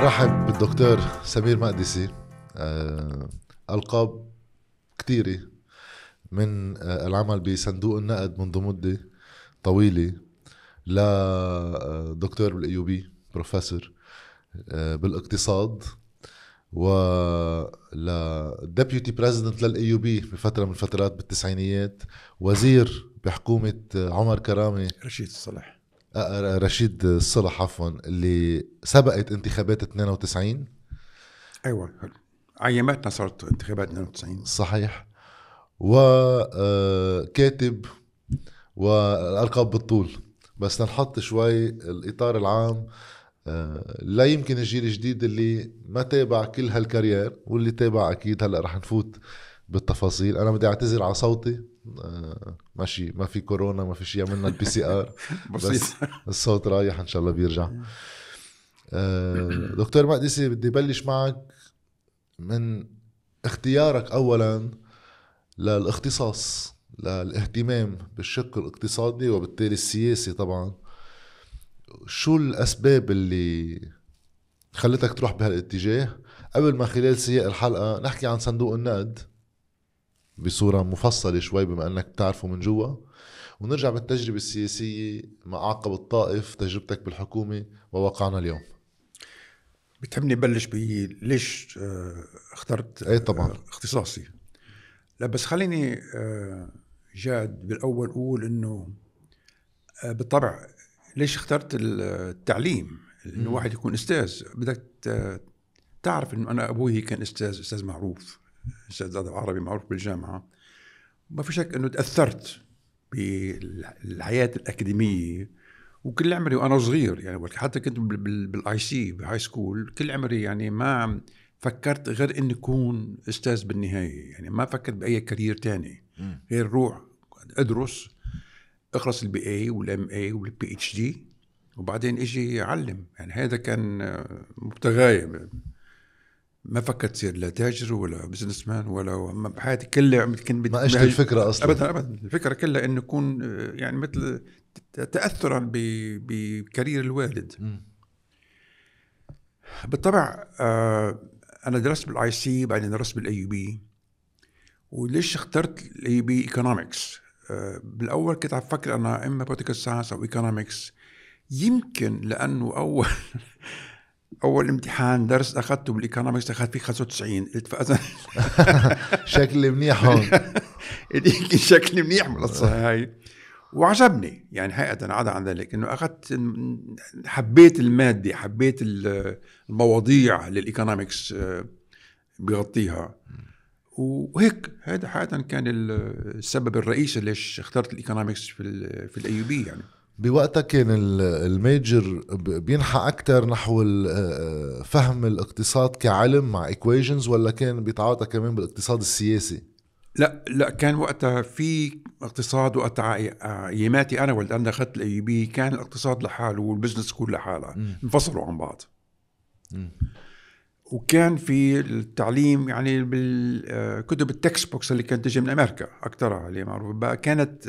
نرحب بالدكتور سمير مقدسي. آه، ألقاب كثيرة من آه، العمل بصندوق النقد منذ مدة طويلة. لدكتور بال AUB بروفيسور آه، بالاقتصاد و ل deputy president لل AUB بفترة من الفترات بالتسعينيات وزير بحكومة عمر كرامة. رشيد الصلح آه، رشيد الصلح عفوا اللي سبقت انتخابات 92 أيوه عيماتنا صارت انتخابات 92 صحيح. وكاتب آه، والألقاب بالطول. بس نحط شوي الإطار العام. آه، لا يمكن الجيل الجديد اللي ما تابع كل هالكارير واللي تابع أكيد هلأ رح نفوت بالتفاصيل. أنا بدي أعتذر على صوتي. آه، ماشي ما في كورونا ما في شيء عملنا ال PCR بس الصوت رايح إن شاء الله بيرجع. آه، دكتور مقدسي بدي بلش معك من اختيارك اولا للإختصاص للاهتمام بالشق الاقتصادي وبالتالي السياسي طبعا. شو الأسباب اللي خلتك تروح بهالاتجاه؟ قبل ما خلال سياق الحلقة نحكي عن صندوق النقد. بصورة مفصلة شوي بما إنك بتعرفه من جوا. ونرجع بالتجربة السياسية مع عقب الطائف تجربتك بالحكومة وواقعنا اليوم. بتحبني بلش ب ليش آه، اخترت إيه طبعا. آه، اختصاصي. لا بس خليني آه، جاد بالأول أقول إنه بالطبع ليش اخترت التعليم؟ إنه واحد يكون أستاذ. بدك تعرف إنه أنا أبوي كان أستاذ أستاذ معروف. أستاذ عربي معروف بالجامعة. ما في شك أنه تأثرت بالحياة الأكاديمية وكل عمري وأنا صغير يعني حتى كنت بال IC ب high school كل عمري يعني ما فكرت غير إني أكون أستاذ بالنهاية يعني ما فكرت بأي career تاني. غير روح أدرس أخلص ال BA وال MA وال PhD وبعدين إجي أعلم يعني هذا كان مبتغاي ما فكرت تصير لا تاجر ولا businessman ولا بحياتي كلها كنت ما اجت الفكرة أصلا. ابدا ابدا. الفكرة كلها إنه اكون يعني مثل تاثرا ب career الوالد. م. بالطبع آه أنا درست بال IC بعدين درست بال AUB وليش اخترت ال AUB economics بالأول كنت عم فكر أنا إما political science أو economics يمكن لأنه أول أول امتحان درس أخذته بال economics أخذت فيه 95 قلت فاذا شكلي منيح هون. يمكن شكلي منيح من هاي. وعجبني. يعني حقيقة عدا عن ذلك إنه أخذت حبيت المادة حبيت المواضيع اللي آه، بيغطيها. وهيك. هذا حقيقة كان السبب الرئيسي ليش اخترت ال economics في في ال AUB يعني. بوقتها كان ال major بينحى أكثر نحو فهم الاقتصاد كعلم مع equations ولا كان بيتعاطى كمان بالاقتصاد السياسي؟ لا لا كان وقتها في اقتصاد وقتها أياماتي أنا ولد أنا اخذت ال AUB كان الاقتصاد لحاله وال business school لحالها انفصلوا عن بعض. م. وكان في التعليم يعني بالكتب ال textbooks اللي كانت تجي من أمريكا اكثرها اللي معروف كانت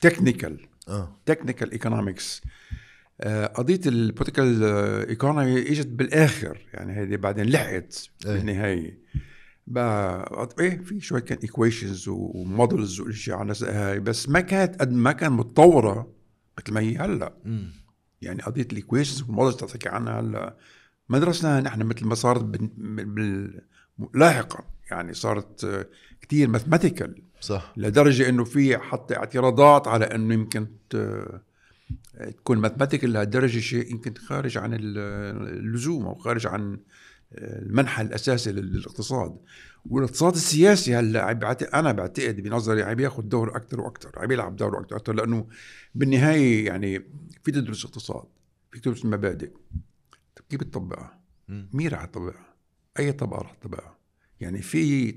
technical technical economics قضية ال political economy إجت بالآخر يعني هذه بعدين لحقت إيه. بالنهاية. بقى إيه في شوية كان equations و models واشياء على هاي بس ما كانت قد ما كان متطورة مثل ما هي هلأ. يعني قضية ال equations وال models تحكي عنها هلأ. ما درسناها نحن مثل ما صارت بال... لاحقا يعني صارت كتير mathematical صح لدرجة إنه في حتى اعتراضات على إنه يمكن تكون mathematical لهالدرجه شيء يمكن خارج عن اللزوم أو خارج عن المنحى الأساسي للاقتصاد والاقتصاد السياسي هلأ أنا بعتقد بنظري عم ياخذ دور أكثر وأكثر عم يلعب دور أكثر وأكثر لأنه بالنهاية يعني في تدرس اقتصاد في تدرس المبادئ كيف بتطبقها؟ مين راح يطبقها؟ أي طبقة راح تطبقها؟ يعني في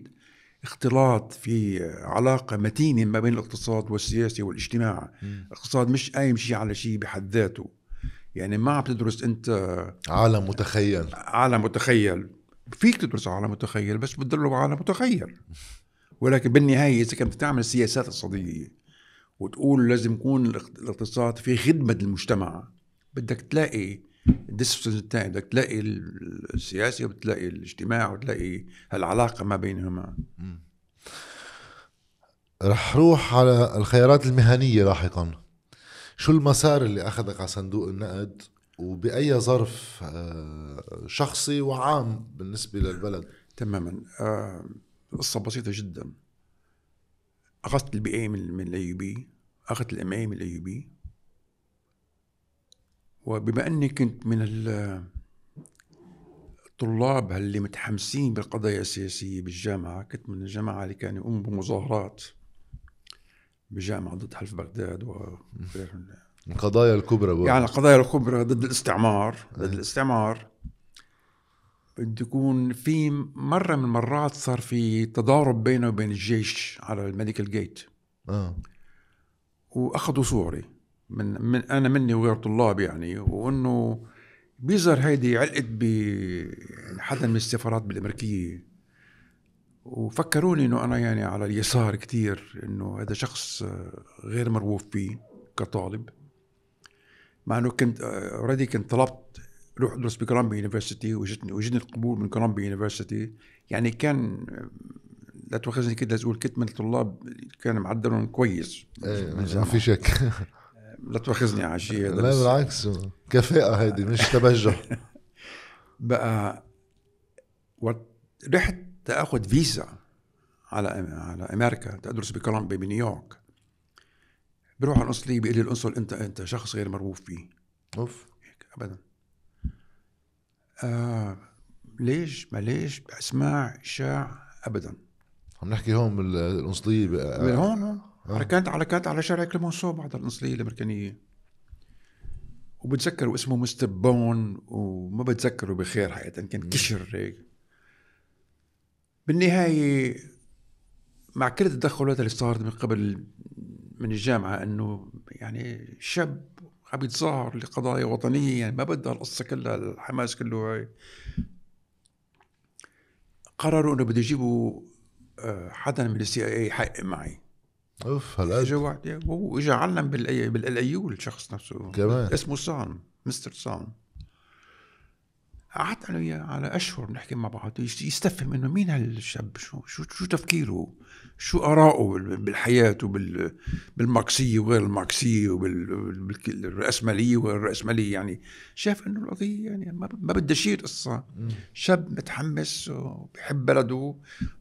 اختلاط في علاقة متينة ما بين الاقتصاد والسياسة والاجتماع. الاقتصاد مش قايم شيء على شيء بحد ذاته. يعني ما عم تدرس أنت عالم متخيل. عالم متخيل. فيك تدرس عالم متخيل بس بتدرب عالم متخيل. ولكن بالنهاية إذا كنت تعمل سياسات اقتصاديه وتقول لازم يكون الاقتصاد في خدمة المجتمع بدك تلاقي الديسبلين الثاني بدك تلاقي السياسي وبتلاقي الاجتماع وتلاقي هالعلاقه ما بينهما. رح روح على الخيارات المهنية لاحقا. شو المسار اللي أخذك على صندوق النقد؟ وبأي ظرف آه، شخصي وعام بالنسبة للبلد؟ تماما. آه، قصة بسيطة جدا. أخذت ال BA من ال AUB أخذت ال MA من ال AUB وبما أني كنت من الطلاب اللي متحمسين بالقضايا السياسية بالجامعة كنت من الجماعة اللي كانوا يقوموا بمظاهرات بالجامعة ضد حلف بغداد وغيرهم القضايا الكبرى بقى. يعني القضايا الكبرى ضد الاستعمار ضد الاستعمار. بده يكون في مرة من المرات صار في تضارب بينه وبين الجيش على الميديكال جيت. آه. وأخذوا صوري. من, من أنا مني وغير طلاب يعني وإنه بيظهر هيدي علقت ب حدا من السفارات بالأمريكية. وفكروني إنه أنا يعني على اليسار كثير إنه هذا شخص غير مرغوب فيه كطالب. مع إنه كنت already كنت طلبت روح أدرس ب Columbia University وجتني وجاني القبول من Columbia University يعني كان لا تؤاخذني كده أقول كنت من الطلاب كان معدلهم كويس. إيه ما في شك. لا تؤاخذني على شيء هذا لا بالعكس كفاءة هيدي مش تبجح. بقى رحت تأخذ فيزا على على أمريكا تدرس بكولومبيا بنيويورك. بروح على القنصليه بيقول لي القنصل انت أنت شخص غير مرغوب فيه. أوف. هيك ابدا. آه ليش؟ ما ليش بأسماع اشاع ابدا. عم نحكي هون بالقنصليه من هون هون. آه. كانت على كانت على شارع كليمونسو بعد القنصليه الأمريكانية. وبتذكر اسمه مستر بون وما بتذكره بخير حقيقة كان كشر هيك. بالنهاية مع كل التدخلات اللي صارت من قبل من الجامعة إنه يعني شاب عم يتظاهر لقضايا وطنية يعني ما بدها القصة كلها الحماس كله هاي. قرروا إنه بده يجيبوا آه، حدا من ال CIA يحقق معي. أوف هلا اجى واحد واجى علم بال AUB الشخص نفسه. كمان. اسمه سام مستر سام. قعدت أنا وياه على أشهر نحكي مع بعض يستفهم إنه مين هالشاب؟ شو شو شو تفكيره؟ شو آراءه بالحياة وبالماركسية وغير الماركسية وبالرأسمالية وغير الرأسمالية. يعني شاف إنه القضية يعني ما بدها شيء قصة. شاب متحمس وبيحب بلده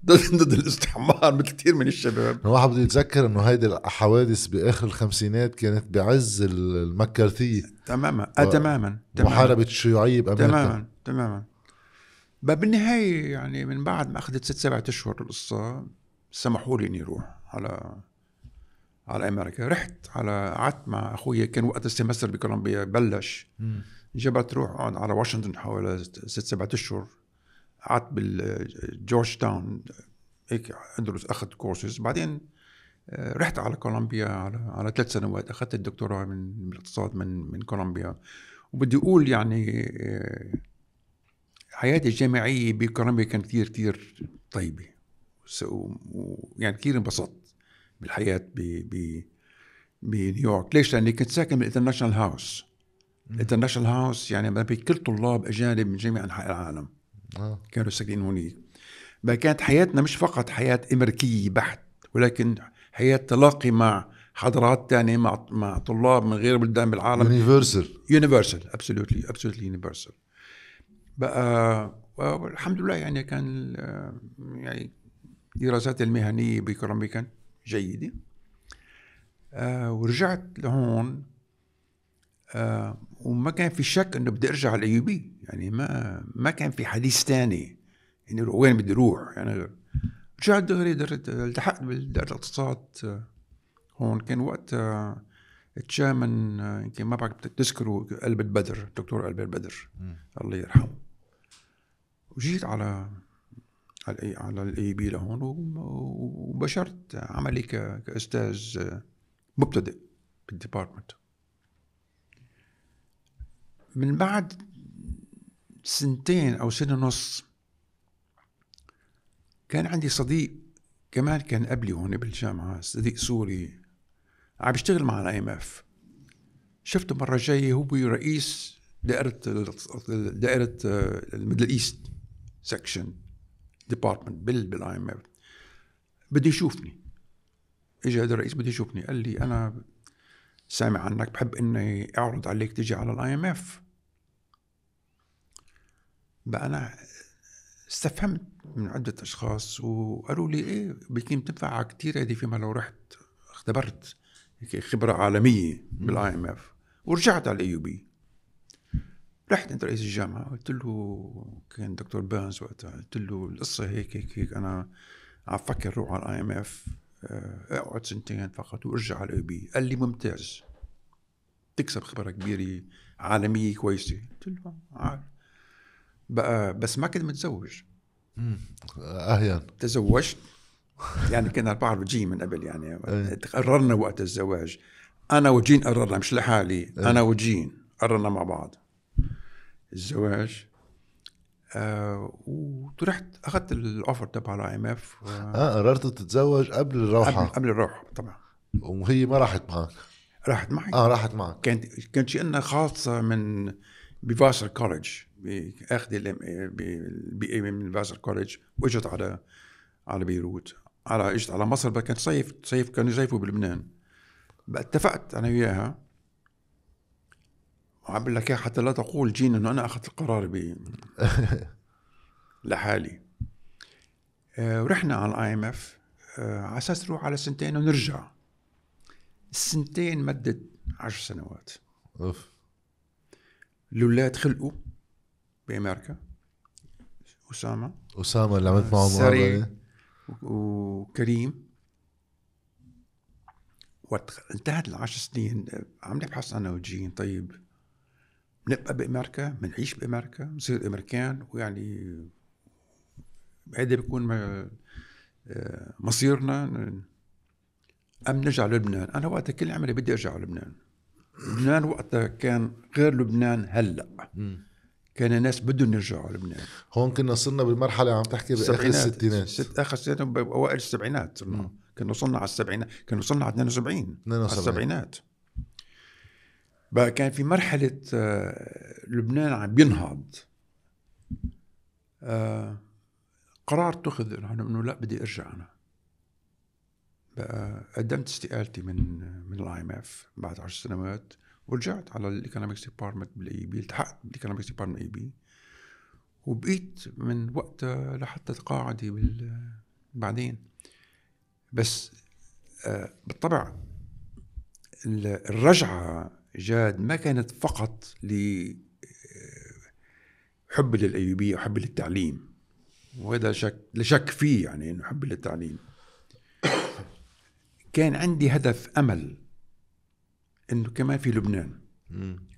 ضد ضد الاستعمار مثل كثير من الشباب. الواحد بده يتذكر إنه هيدي الحوادث بآخر الخمسينات كانت بعز المكارثية. تماما. آه تماما. محاربة الشيوعية بأمريكا. تماما. تماما. بالنهاية يعني من بعد ما أخذت ست سبعة أشهر القصة سمحوا لي إني أروح على على أمريكا. رحت على قعدت مع أخوي كان وقت ال semester بكولومبيا بلش. جبت روح على واشنطن حوالي ست سبعة أشهر. قعدت بالجورج تاون. هيك أدرس أخذت كورسز بعدين آه، رحت على كولومبيا على على ثلاث سنوات. أخذت الدكتوراه من الاقتصاد من من كولومبيا. وبدي أقول يعني آه، حياتي الجامعية بكولومبيا كانت كثير كثير طيبة. يعني كثير انبسطت بالحياة ب ب بنيويورك. ليش؟ لأني كنت ساكن بال International House. ال International House يعني كل طلاب أجانب من جميع أنحاء العالم. آه. كانوا ساكنين هونيك. كانت حياتنا مش فقط حياة أمريكية بحت ولكن حياة تلاقي مع حضارات تانية مع مع طلاب من غير بلدان بالعالم. universal universal absolutely absolutely universal بقى والحمد لله يعني كان يعني دراساتي المهنية بكولومبيا كانت جيدة. آه ورجعت لهون آه وما كان في شك إنه بدي أرجع على AUB يعني ما ما كان في حديث ثاني إنه يعني وين بدي أروح. يعني رجعت دغري التحقت بدائرة الاقتصاد آه هون. كان وقت آه chairman آه، يمكن ما بعرف تذكروا ألبير بدر الدكتور ألبير بدر. الله يرحمه. وجيت على على على ال AUB لهون وبشرت عملي كأستاذ مبتدئ بال department من بعد سنتين أو سنة ونص كان عندي صديق كمان كان قبلي هون بالجامعة صديق سوري عم بيشتغل مع ال IMF شفته مرة جاي هو رئيس دائرة دائرة ال Middle East section department بال بال IMF بده يشوفني. اجى هذا الرئيس بده يشوفني. قال لي أنا سامع عنك بحب إني أعرض عليك تجي على ال IMF بقى أنا استفهمت من عدة أشخاص وقالوا لي إيه بيكون تنفع كثير هذه فيما لو رحت اختبرت خبرة عالمية بال IMF ورجعت على ال AUB رحت عند رئيس الجامعة قلت له كان دكتور بانز وقتها قلت له القصة هيك هيك هيك أنا عم فكر روح على ال IMF أقعد سنتين فقط وأرجع على AUB قال لي ممتاز. تكسب خبرة كبيرة عالمية كويسة. قلت له عارف بقى بس ما كنت متزوج. أهين. تزوجت. يعني كنا بعرف جين من قبل يعني. إيه. قررنا وقت الزواج. أنا وجين قررنا مش لحالي. إيه. أنا وجين قررنا مع بعض. الزواج آه ورحت أخذت ال offer تبع ال IMF آه قررت تتزوج قبل قبل, الروحة. قبل الروح طبعا. وهي ما راحت معك؟ راحت معي. آه راحت معك. كانت كانت شئنا خاصة من بفاسر كولج اخذ الام بي اي من فاسر كولج وإجت على على بيروت على إجت على مصر بقى كانت صيف صيف كانوا يصيفوا بلبنان. اتفقت أنا وياها. وعم بقول لك إياها حتى لا تقول جين إنه أنا أخذت القرار ب لحالي. آه، ورحنا على ال IMF على أساس نروح على سنتين ونرجع. السنتين مدت عشر سنوات. أوف. الاولاد خلقوا بأمريكا. اسامه اسامه اللي عملت معه. مقابله وكريم. وقت انتهت العشر سنين. عم نبحث أنا وجين طيب نبقى بأمريكا بنعيش بأمريكا بنصير أمريكان ويعني هيدا بيكون آه، مصيرنا. أم نرجع للبنان. أنا وقتها كل عمري بدي أرجع على لبنان. لبنان وقتها كان غير لبنان هلأ. كان الناس بدهم يرجعوا على لبنان. هون كنا صرنا بالمرحلة عم تحكي بآخر الستينات. ست آخر الستينات باوائل السبعينات كنا وصلنا على السبعينات. كنا وصلنا على 72 على 72. السبعينات. بقى كان في مرحلة آه، لبنان عم بينهض آه، قرار اتخذ إنه لا بدي أرجع أنا. بقى قدمت استقالتي من من ال IMF بعد عشر سنوات ورجعت على ال Economics Department بال AUB التحقت بال Economics Department AUB وبقيت من وقتها لحتى تقاعدي بال بعدين. بس آه، بالطبع ال- الرجعة جاد ما كانت فقط ل حب للأيوبية وحب للتعليم. وهذا شك لا شك فيه يعني إنه حب للتعليم. كان عندي هدف أمل إنه كمان في لبنان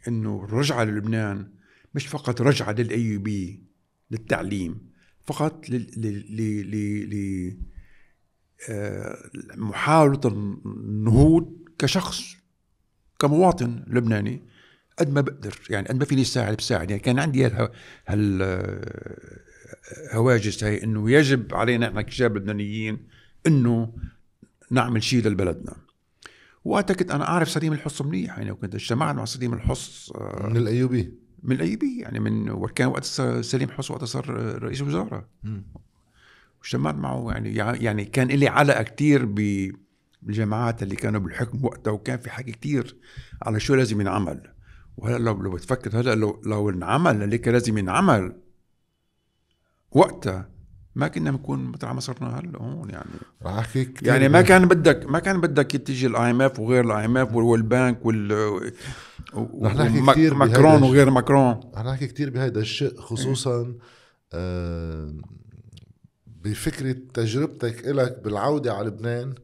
إنه الرجعه للبنان مش فقط رجعة للايوبي للتعليم فقط لل ل ل ل ل آه، محاولة النهوض كشخص. كمواطن لبناني قد ما بقدر يعني قد ما فيني ساعد بساعد. يعني كان عندي هال هواجس هي إنه يجب علينا إحنا كشباب لبنانيين إنه نعمل شيء لبلدنا. وقتها كنت أنا أعرف سليم الحص منيح يعني وكنت اجتمعت مع سليم الحص آه، من ال AUB؟ من ال AUB يعني من وكان وقت سليم حص وقت صار رئيس وزراء واجتمعت معه يعني يعني كان لي علاقة كتير ب- بالجماعات اللي كانوا بالحكم وقتها وكان في حكي كتير على شو لازم ينعمل. وهلأ لو لو بتفكر هلأ لو لو انعمل اللي كان لازم ينعمل. وقتها ما كنا بنكون مثل ما صرنا هلأ هون يعني. رح يعني ما كان بدك ما كان بدك تيجي ال IMF وغير ال IMF والبنك وال رح نحكي بهيدا ماكرون. وغير ماكرون. رح نحكي كتير بهيدا الشيء خصوصا آه بفكرة تجربتك إلك بالعودة على لبنان.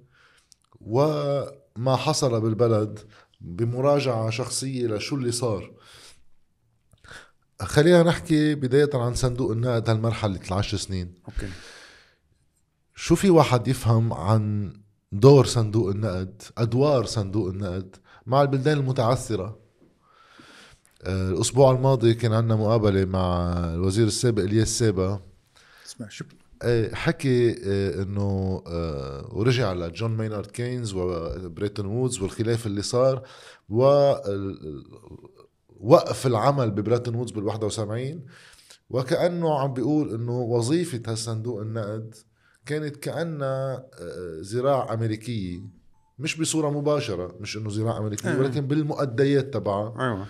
وما حصل بالبلد بمراجعة شخصية لشو اللي صار. خلينا نحكي بداية عن صندوق النقد هالمرحلة العشر سنين. أوكي. شو في واحد يفهم عن دور صندوق النقد أدوار صندوق النقد مع البلدان المتعثرة؟ الأسبوع الماضي كان عندنا مقابلة مع الوزير السابق إلياس سابا اسمع شو حكي آه، إنه آه، ورجع لجون ماينارد كينز وبريتون وودز والخلاف اللي صار و وقف العمل ببريتن وودز بال 71 وكأنه عم بيقول إنه وظيفة هالصندوق النقد كانت كأنها آه، ذراع أمريكية مش بصورة مباشرة مش إنه ذراع أمريكية أيوة. ولكن بالمؤديات تبعها أيوه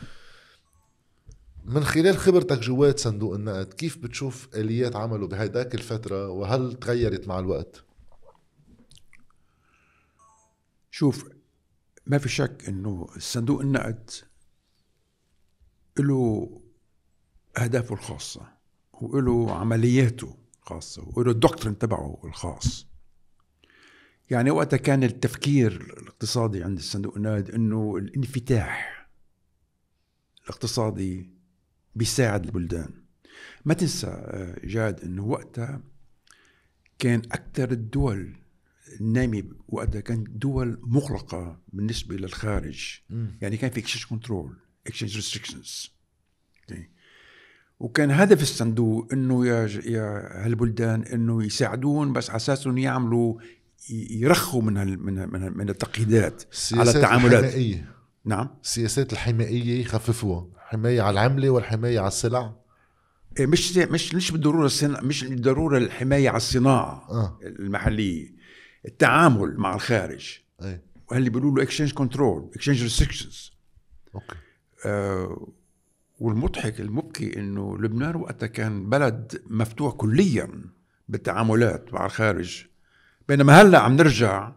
من خلال خبرتك جوات صندوق النقد كيف بتشوف آليات عمله بهيداك الفترة وهل تغيرت مع الوقت؟ شوف ما في شك إنه صندوق النقد له أهدافه الخاصة وله عملياته الخاصة وله الدكتورين تبعه الخاص. يعني وقتها كان التفكير الاقتصادي عند الصندوق النقد إنه الانفتاح الاقتصادي بيساعد البلدان. ما تنسى آه، جاد إنه وقتها كان أكثر الدول النامية وقتها كانت دول مغلقة بالنسبة للخارج. يعني كان في exchange control exchange restrictions وكان هدف الصندوق إنه يا يا هالبلدان إنه يساعدون بس على أساس إنه يعملوا يرخوا من هال من هال من, التقييدات على التعاملات. الحمائيه نعم. السياسات الحمائيه يخففوها. حمايه على العملة والحماية على السلع إيه، مش مش مش بالضرورة الصنا... مش بالضرورة الحماية على الصناعة آه. المحلية. التعامل مع الخارج. إيه. وهاللي بيقولوا له exchange control exchange restrictions okay. آه، والمضحك المبكي إنه لبنان وقتها كان بلد مفتوح كليا بالتعاملات مع الخارج. بينما هلأ عم نرجع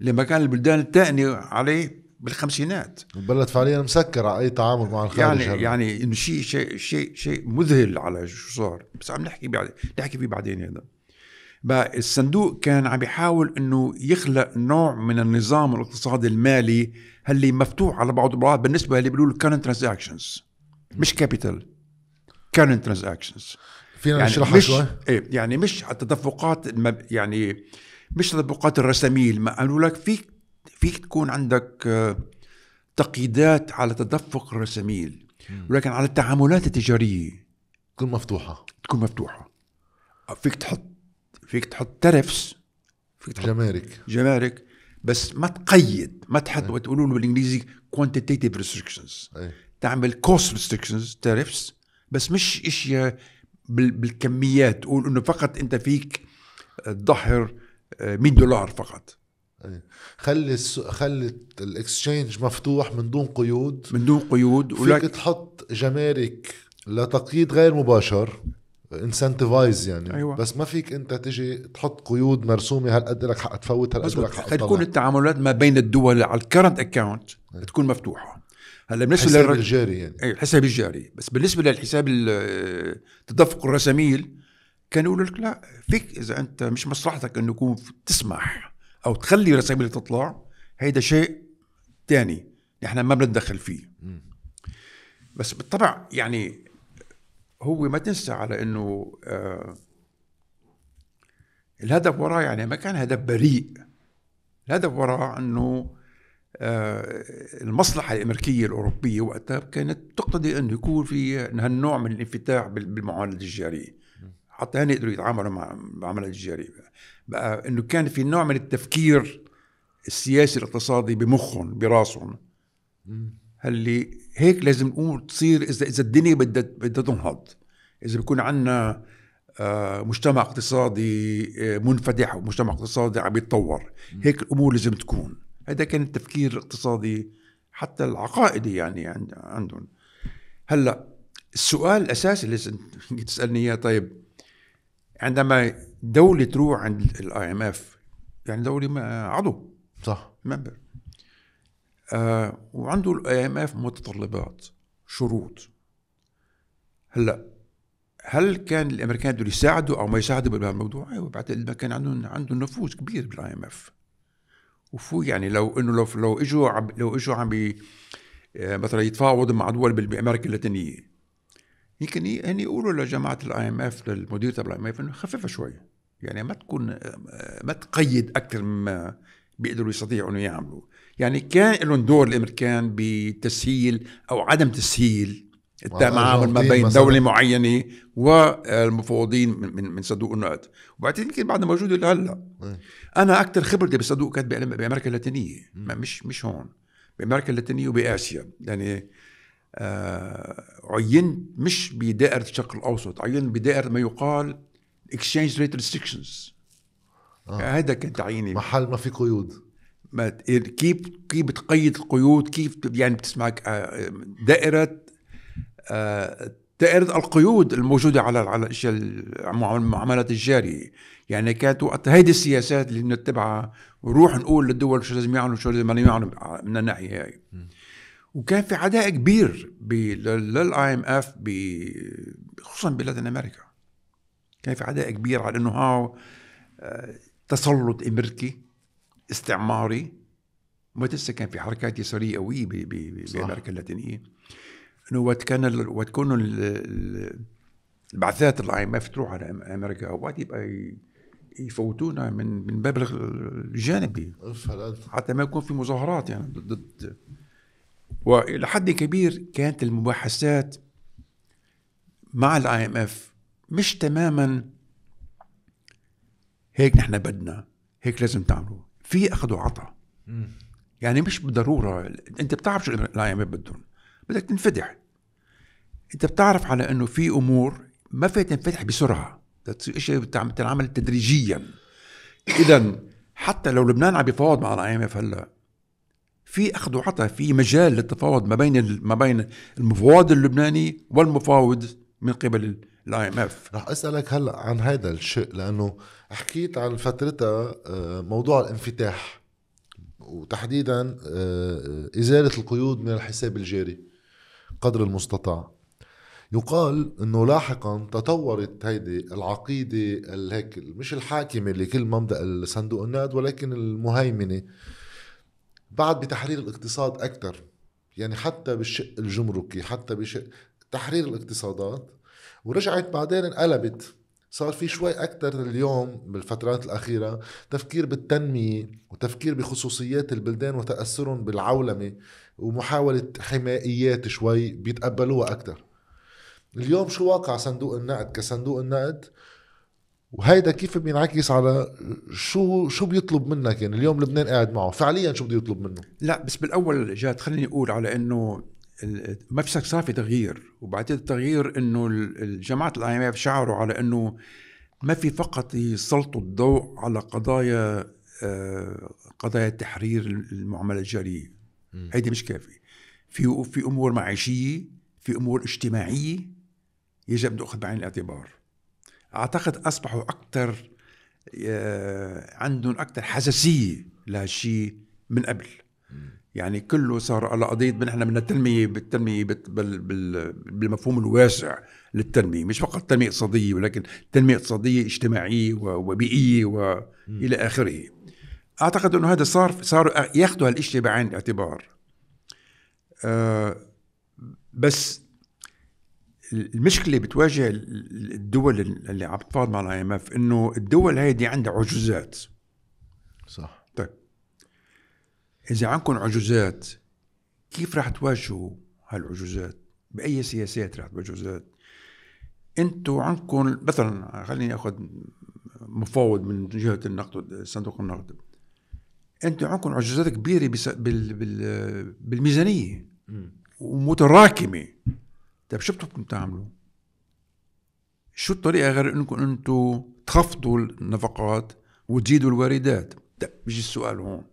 لما كان البلدان الثانية عليه. بالخمسينات البلد فعليا مسكر على أي تعامل مع الخارج يعني هلا. يعني إنه شيء شيء شيء شيء مذهل على شو صار بس عم نحكي بعد نحكي فيه بعدين هذا بقى الصندوق كان عم يحاول إنه يخلق نوع من النظام الاقتصادي المالي اللي مفتوح على بعض البعض بالنسبة اللي بيقولوا current transactions مش كابيتال current transactions فينا يعني نشرحها مش شوي إيه يعني مش التدفقات. يعني مش تدفقات الرساميل ما قالوا لك فيك فيك تكون عندك آه، تقييدات على تدفق الرساميل ولكن على التعاملات التجارية. تكون مفتوحة. تكون مفتوحة. فيك تحط فيك تحط ترفس فيك تحط جمارك. جمارك بس ما تقيد ما تحط وتقولوا له بالإنجليزي quantitative restrictions. إيه. تعمل cost restrictions tariffs بس مش إشياء بال- بالكميات. تقول إنه فقط أنت فيك تظهر آه، 100 دولار فقط. إيه خلي الس... خلي ال exchange مفتوح من دون قيود. من دون قيود فيك ولكن تحط جمارك لتقييد غير مباشر incentivize يعني. أيوة. بس ما فيك أنت تجي تحط قيود مرسومة هالقد لك حق تفوت هالقد لك حق تكون التعاملات ما بين الدول على ال current account تكون مفتوحة. هلأ بالنسبة حساب الجاري يعني. اي الحساب الجاري. بس بالنسبة للحساب ال- تدفق الرساميل كان يقول لك لا فيك إذا أنت مش مصلحتك إنه يكون تسمح. أو تخلي رساميل تطلع هيدا شيء تاني نحن ما بنتدخل فيه. بس بالطبع يعني هو ما تنسى على إنه آه الهدف وراه يعني ما كان هدف بريء. الهدف وراه إنه آه، المصلحة الأمريكية الأوروبية وقتها كانت تقتضي أنه يكون في هالنوع من الانفتاح بال- بالمعاملة التجارية حتى هن يقدروا يتعاملوا مع المعاملة التجارية بقى أنه كان في نوع من التفكير السياسي الاقتصادي بمخهم براسهم. اللي هيك لازم الأمور تصير إذا إذا الدنيا بدها بدها تنهض. إذا بيكون عندنا آه، مجتمع اقتصادي آه، منفتح ومجتمع اقتصادي عم يتطور. هيك الأمور لازم تكون. هذا كان التفكير الاقتصادي حتى العقائدي يعني عند- عندهم. هلأ السؤال الأساسي اللي تسألني إياه طيب عندما دولة تروح عند ال IMF يعني دولة ما- عضو. صح. member آه وعنده ال IMF متطلبات شروط. هلأ هل كان الأمريكان بدهم يساعدوا أو ما يساعدوا بهالموضوع؟ أيوه بعتقد ما كان عندهم عندهم نفوذ كبير بال IMF وفو يعني لو إنه لو لو إجوا لو إجوا عم آه، مثلا يتفاوضوا مع دول بأمريكا اللاتينية. يمكن هن يقولوا لجماعة ال IMF للمدير تبع ال IMF إنه خففها شوي. يعني ما تكون ما تقيد أكثر مما بيقدروا يستطيعوا إنه يعملوا. يعني كان لهم دور الأمريكان بتسهيل أو عدم تسهيل التعامل ما بين مثلاً. دولة معينة والمفوضين من من, صندوق النقد. وبعدين يمكن بعدها موجودة لهلأ. إيه. أنا أكثر خبرتي بالصندوق كانت بأمريكا اللاتينية. مش مش هون. بأمريكا اللاتينية وبأسيا. يعني آه عين مش بدائرة الشرق الأوسط عين بدائرة ما يقال exchange rate restrictions هذا كان تعييني. محل ما في قيود. ما كيف كيف بتقيد القيود؟ كيف يعني بتسمعك آه، دائرة آه، دائرة القيود الموجودة على على الأشياء المعاملات الجارية. يعني كانت وقت هيدي السياسات اللي بنتبعها ونروح نقول للدول شو لازم يعملوا شو لازم يعملوا من الناحية هاي. وكان في عداء كبير لل IMF خصوصا ب Latin America. كان في عداء كبير على إنه هاو آه، تسلط أمريكي استعماري. ما تنسى كان في حركات يسارية قوية بأمريكا اللاتينية. إنه وقت كان وقت كانوا البعثات ال IMF تروح على أمريكا أوقات يبقى يفوتونا من من باب الجانبي. حتى ما يكون في مظاهرات يعني ضد وإلى حد كبير كانت المباحثات مع ال IMF مش تماما هيك نحن بدنا هيك لازم تعملوا في أخذ وعطاء. يعني مش بالضرورة أنت بتعرف شو ال IMF بدهم. بدك تنفتح. أنت بتعرف على إنه في أمور ما فيها تنفتح بسرعة. تصير شيء تنعمل تدريجيا. اذا حتى لو لبنان عم بيفاوض مع ال IMF هلأ في أخذ وعطاء في مجال للتفاوض ما بين ما بين المفاوض اللبناني والمفاوض من قبل ال IMF. رح أسألك هلأ عن هذا الشيء لأنه حكيت عن فترتها آه، موضوع الانفتاح وتحديدا آه، إزالة القيود من الحساب الجاري قدر المستطاع. يقال إنه لاحقا تطورت هيدي العقيدة هيك مش الحاكمة لكل مبدا صندوق النقد ولكن المهيمنة بعد بتحرير الاقتصاد أكثر يعني حتى بالشق الجمركي حتى بشق تحرير الاقتصادات ورجعت بعدين انقلبت. صار في شوي أكثر اليوم بالفترات الأخيرة تفكير بالتنمية وتفكير بخصوصيات البلدان وتأثرهم بالعولمة ومحاولة حمائيات شوي بيتقبلوها أكثر اليوم شو واقع صندوق النقد؟ كصندوق النقد وهيدا كيف بينعكس على شو شو بيطلب منك؟ يعني اليوم لبنان قاعد معه. فعليا شو بده يطلب منه؟ لا بس بالأول جاد خليني أقول على إنه ما في صار في تغيير. وبعدين التغيير إنه الجماعه الأي إم إف شعروا على إنه ما في فقط يسلطوا الضوء على قضايا آه، قضايا تحرير المعامله الجاريه هيدي مش كافي في في أمور معيشية في أمور اجتماعية يجب أن تأخذ بعين الاعتبار. أعتقد أصبحوا أكثر آه، عندهم أكثر حساسية لهالشيء من قبل. يعني كله صار على قضيه نحن بدنا التنمية بالتنمية بالمفهوم الواسع للتنمية. مش فقط تنمية اقتصادية ولكن تنمية اقتصادية اجتماعية وبيئية والى آخره. أعتقد إنه هذا صار صاروا ياخذوا هالشيء بعين الاعتبار. آه بس المشكلة بتواجه الدول اللي عم تتفاوض مع الآي إم إف إنه الدول هذه عندها عجوزات. صح. طيب. إذا عندكم عجوزات كيف راح تواجهوا هالعجوزات؟ بأي سياسات راح تواجهوا عجوزات؟ أنتم عندكم مثلا خليني آخذ مفاوض من جهة النقد صندوق النقد. أنتم عندكم عجوزات كبيرة بال بال بالميزانية ومتراكمة. طيب شو بدكم تعملوا؟ شو الطريقة غير إنكم أنتم تخفضوا النفقات وتزيدوا الواردات؟ طيب بيجي السؤال هون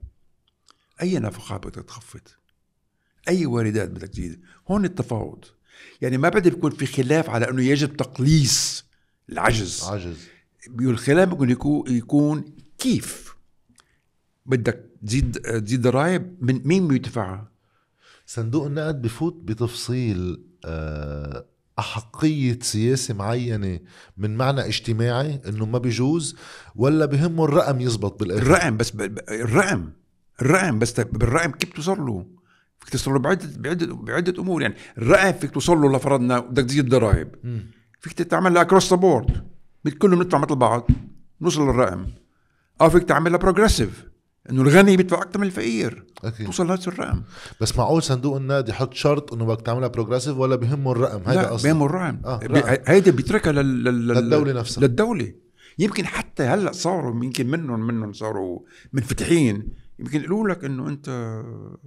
أي نفقات بدك تخفض؟ أي واردات بدك تزيد؟ هون التفاوض يعني ما بدي يكون في خلاف على إنه يجب تقليص العجز عجز الخلاف ممكن يكون يكون كيف بدك تزيد تزيد ضرائب من مين بيدفعها؟ صندوق النقد بفوت بتفصيل آه، أحقية سياسة معينة من معنى اجتماعي إنه ما بيجوز ولا بهمه الرقم يزبط بالآخر؟ الرقم بس الرقم الرقم بس بالرقم كيف توصل له؟ فيك توصل له بعدة بعدة بعدة أمور يعني. الرقم فيك توصل له لفرضنا بدك تزيد ضرائب فيك تعملها across the board كلهم نطلع مثل بعض. نوصل للرقم. أو فيك تعملها progressive إنه الغني بيدفع أكثر من الفقير. أكيد. توصل لهذا الرقم. بس معقول صندوق النقد يحط شرط إنه بدك تعملها progressive ولا بهمه الرقم؟ هيدا لا بهمه الرقم. آه هيدا بيتركها لل... لل... للدولة نفسها. للدولة. يمكن حتى هلأ صاروا يمكن منهم منهم صاروا منفتحين. يمكن يقولوا لك إنه أنت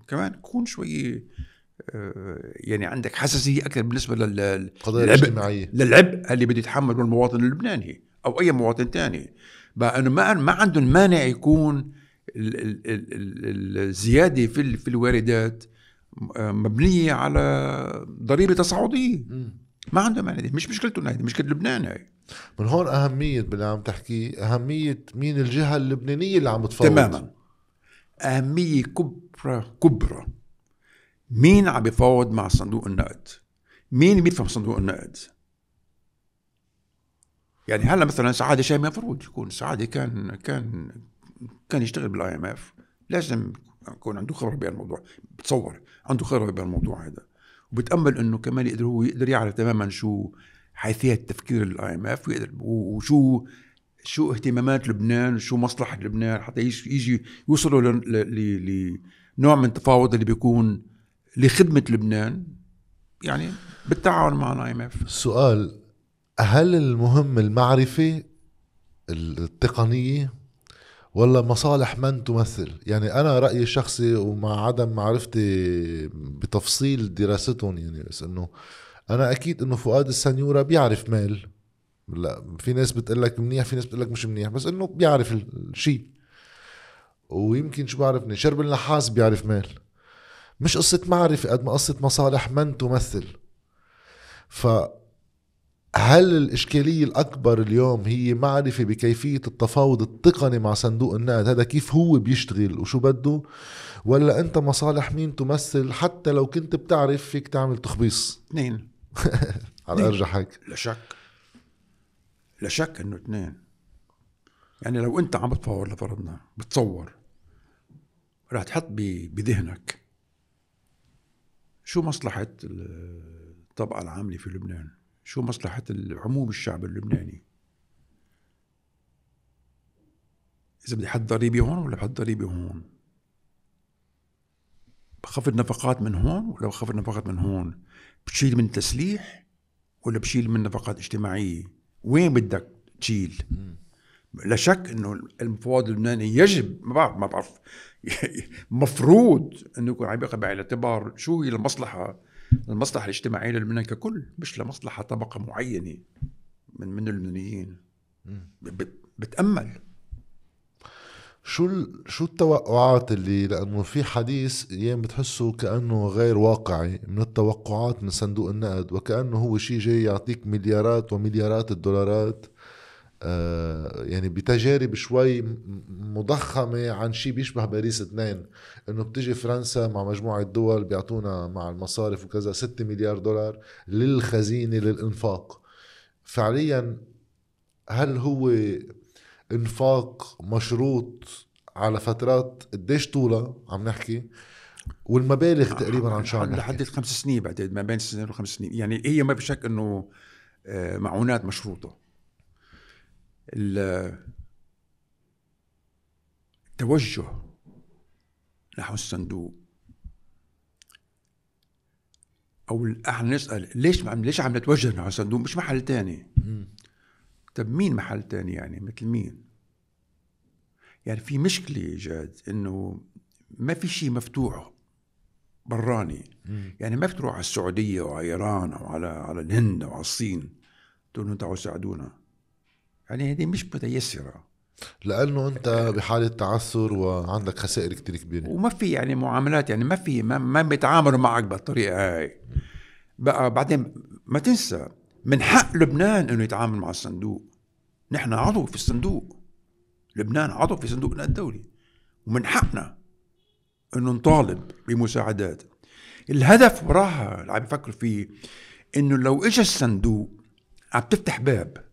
كمان كون شوي آه، يعني عندك حساسية أكثر بالنسبة لل القضايا الاجتماعية. للعبء اللي بده يتحمله المواطن اللبناني أو أي مواطن ثاني بقى إنه ما ما عندهم مانع يكون الزيادة في في الواردات آه، مبنية على ضريبة تصاعدية. ما عندهم دي مش مشكلتهم هذه مشكله لبنان هاي من هون أهمية باللي عم تحكيه أهمية مين الجهة اللبنانية اللي عم تفاوض تماما. أهمية كبرى كبرى. مين عم بيفاوض مع صندوق النقد؟ مين بيفهم صندوق النقد؟ يعني هلا مثلا سعادة شامي المفروض يكون. سعادة كان كان كان يشتغل بال IMF لازم يكون عنده خبرة بهالموضوع بتصور عنده خبرة بهالموضوع هذا. وبتأمل إنه كمان يقدر هو يقدر يعرف تماما شو حيثية تفكير ال IMF وشو شو اهتمامات لبنان شو مصلحة لبنان حتى يجي, يوصلوا لنوع من التفاوض اللي بيكون لخدمة لبنان. يعني بالتعاون مع ال IMF السؤال هل المهم المعرفة التقنية ولا مصالح من تمثل؟ يعني أنا رأيي الشخصي ومع عدم معرفتي بتفصيل دراستهم يعني بس إنه أنا أكيد إنه فؤاد السنيورة بيعرف مال لا في ناس بتقول لك منيح في ناس بتقول لك مش منيح بس إنه بيعرف الشيء. ويمكن شو بعرفني شربل نحاس بيعرف مال مش قصة معرفة قد ما قصة مصالح من تمثل. ف هل الإشكالية الأكبر اليوم هي معرفة بكيفية التفاوض التقني مع صندوق النقد؟ هذا كيف هو بيشتغل وشو بده؟ ولا أنت مصالح مين تمثل؟ حتى لو كنت بتعرف فيك تعمل تخبيص. اثنين. على أرجح هيك. لا شك. لا شك إنه اثنين. يعني لو أنت عم بتفاوض لفرضنا بتصور رح تحط بذهنك شو مصلحة الطبقة العاملة في لبنان؟ شو مصلحة عموم الشعب اللبناني؟ إذا بدي أحط ضريبة هون ولا بحط ضريبة هون؟ بخفض نفقات من هون ولا بخفض نفقات من هون؟ بتشيل من تسليح ولا بشيل من نفقات اجتماعية؟ وين بدك تشيل؟ لا شك إنه المفاوض اللبناني يجب ما بعرف ما بعرف. مفروض إنه يكون عم ياخذ بعين الاعتبار شو هي المصلحة المصلحة الاجتماعية للبنان ككل مش لمصلحة طبقة معينة من من اللبنانيين. بت- بتأمل. شو ال... شو التوقعات اللي لأنه في حديث أيام بتحسه كأنه غير واقعي من التوقعات من صندوق النقد وكأنه هو شيء جاي يعطيك مليارات ومليارات الدولارات. يعني بتجارب شوي مضخمة عن شيء بيشبه باريس اثنين إنه بتجي فرنسا مع مجموعة دول بيعطونا مع المصارف وكذا 6 مليار دولار للخزينة للإنفاق. فعليا هل هو إنفاق مشروط على فترات قديش طولها عم نحكي؟ والمبالغ تقريبا عن شو عم لحد نحكي؟ خمس سنين بعتقد ما بين سنتين وخمس سنين. يعني هي ما في شك إنه آه، معونات مشروطة. التوجه نحو الصندوق. أو إحنا نسأل ليش عم ليش عم نتوجه نحو الصندوق؟ مش محل تاني. طب مين محل تاني يعني؟ مثل مين؟ يعني في مشكلة جاد إنه ما في شيء مفتوح براني. يعني ما بتروح على السعودية وعلى إيران أو على على الهند أو على الصين تقول لهم تعالوا ساعدونا يعني هذه مش متيسرة. لأنه أنت بحالة تعثر وعندك خسائر كتير كبيرة. وما في يعني معاملات يعني ما في ما, ما بيتعاملوا معك بالطريقة هاي. بقى بعدين ما تنسى من حق لبنان إنه يتعامل مع الصندوق. نحن عضو في الصندوق. لبنان عضو في صندوق النقد الدولي. ومن حقنا إنه نطالب بمساعدات. الهدف وراها اللي عم بفكر فيه إنه لو اجى الصندوق عم تفتح باب.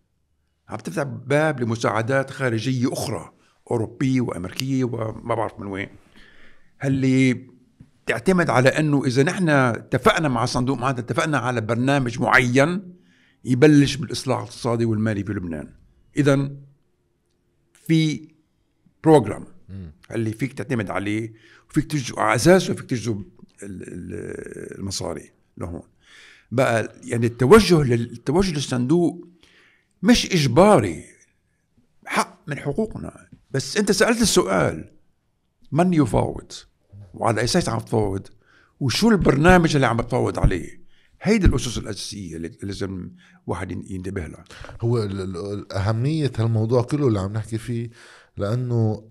عم تفتح باب لمساعدات خارجية أخرى أوروبية وأمريكية وما بعرف من وين. اللي تعتمد على إنه إذا نحن اتفقنا مع الصندوق معناتها اتفقنا على برنامج معين يبلش بالإصلاح الاقتصادي والمالي في لبنان. اذا في بروجرام اللي فيك تعتمد عليه وفيك تجذب على أساسه فيك تجذب ال- ال- المصاري لهون. بقى يعني التوجه لل- التوجه للصندوق مش إجباري. حق من حقوقنا. بس أنت سألت السؤال من يفاوض؟ وعلى أي أساس عم تفاوض؟ وشو البرنامج اللي عم بتفاوض عليه؟ هيدي الأسس الأساسية اللي لازم واحد ينتبه لها. هو أهمية هالموضوع كله اللي عم نحكي فيه لأنه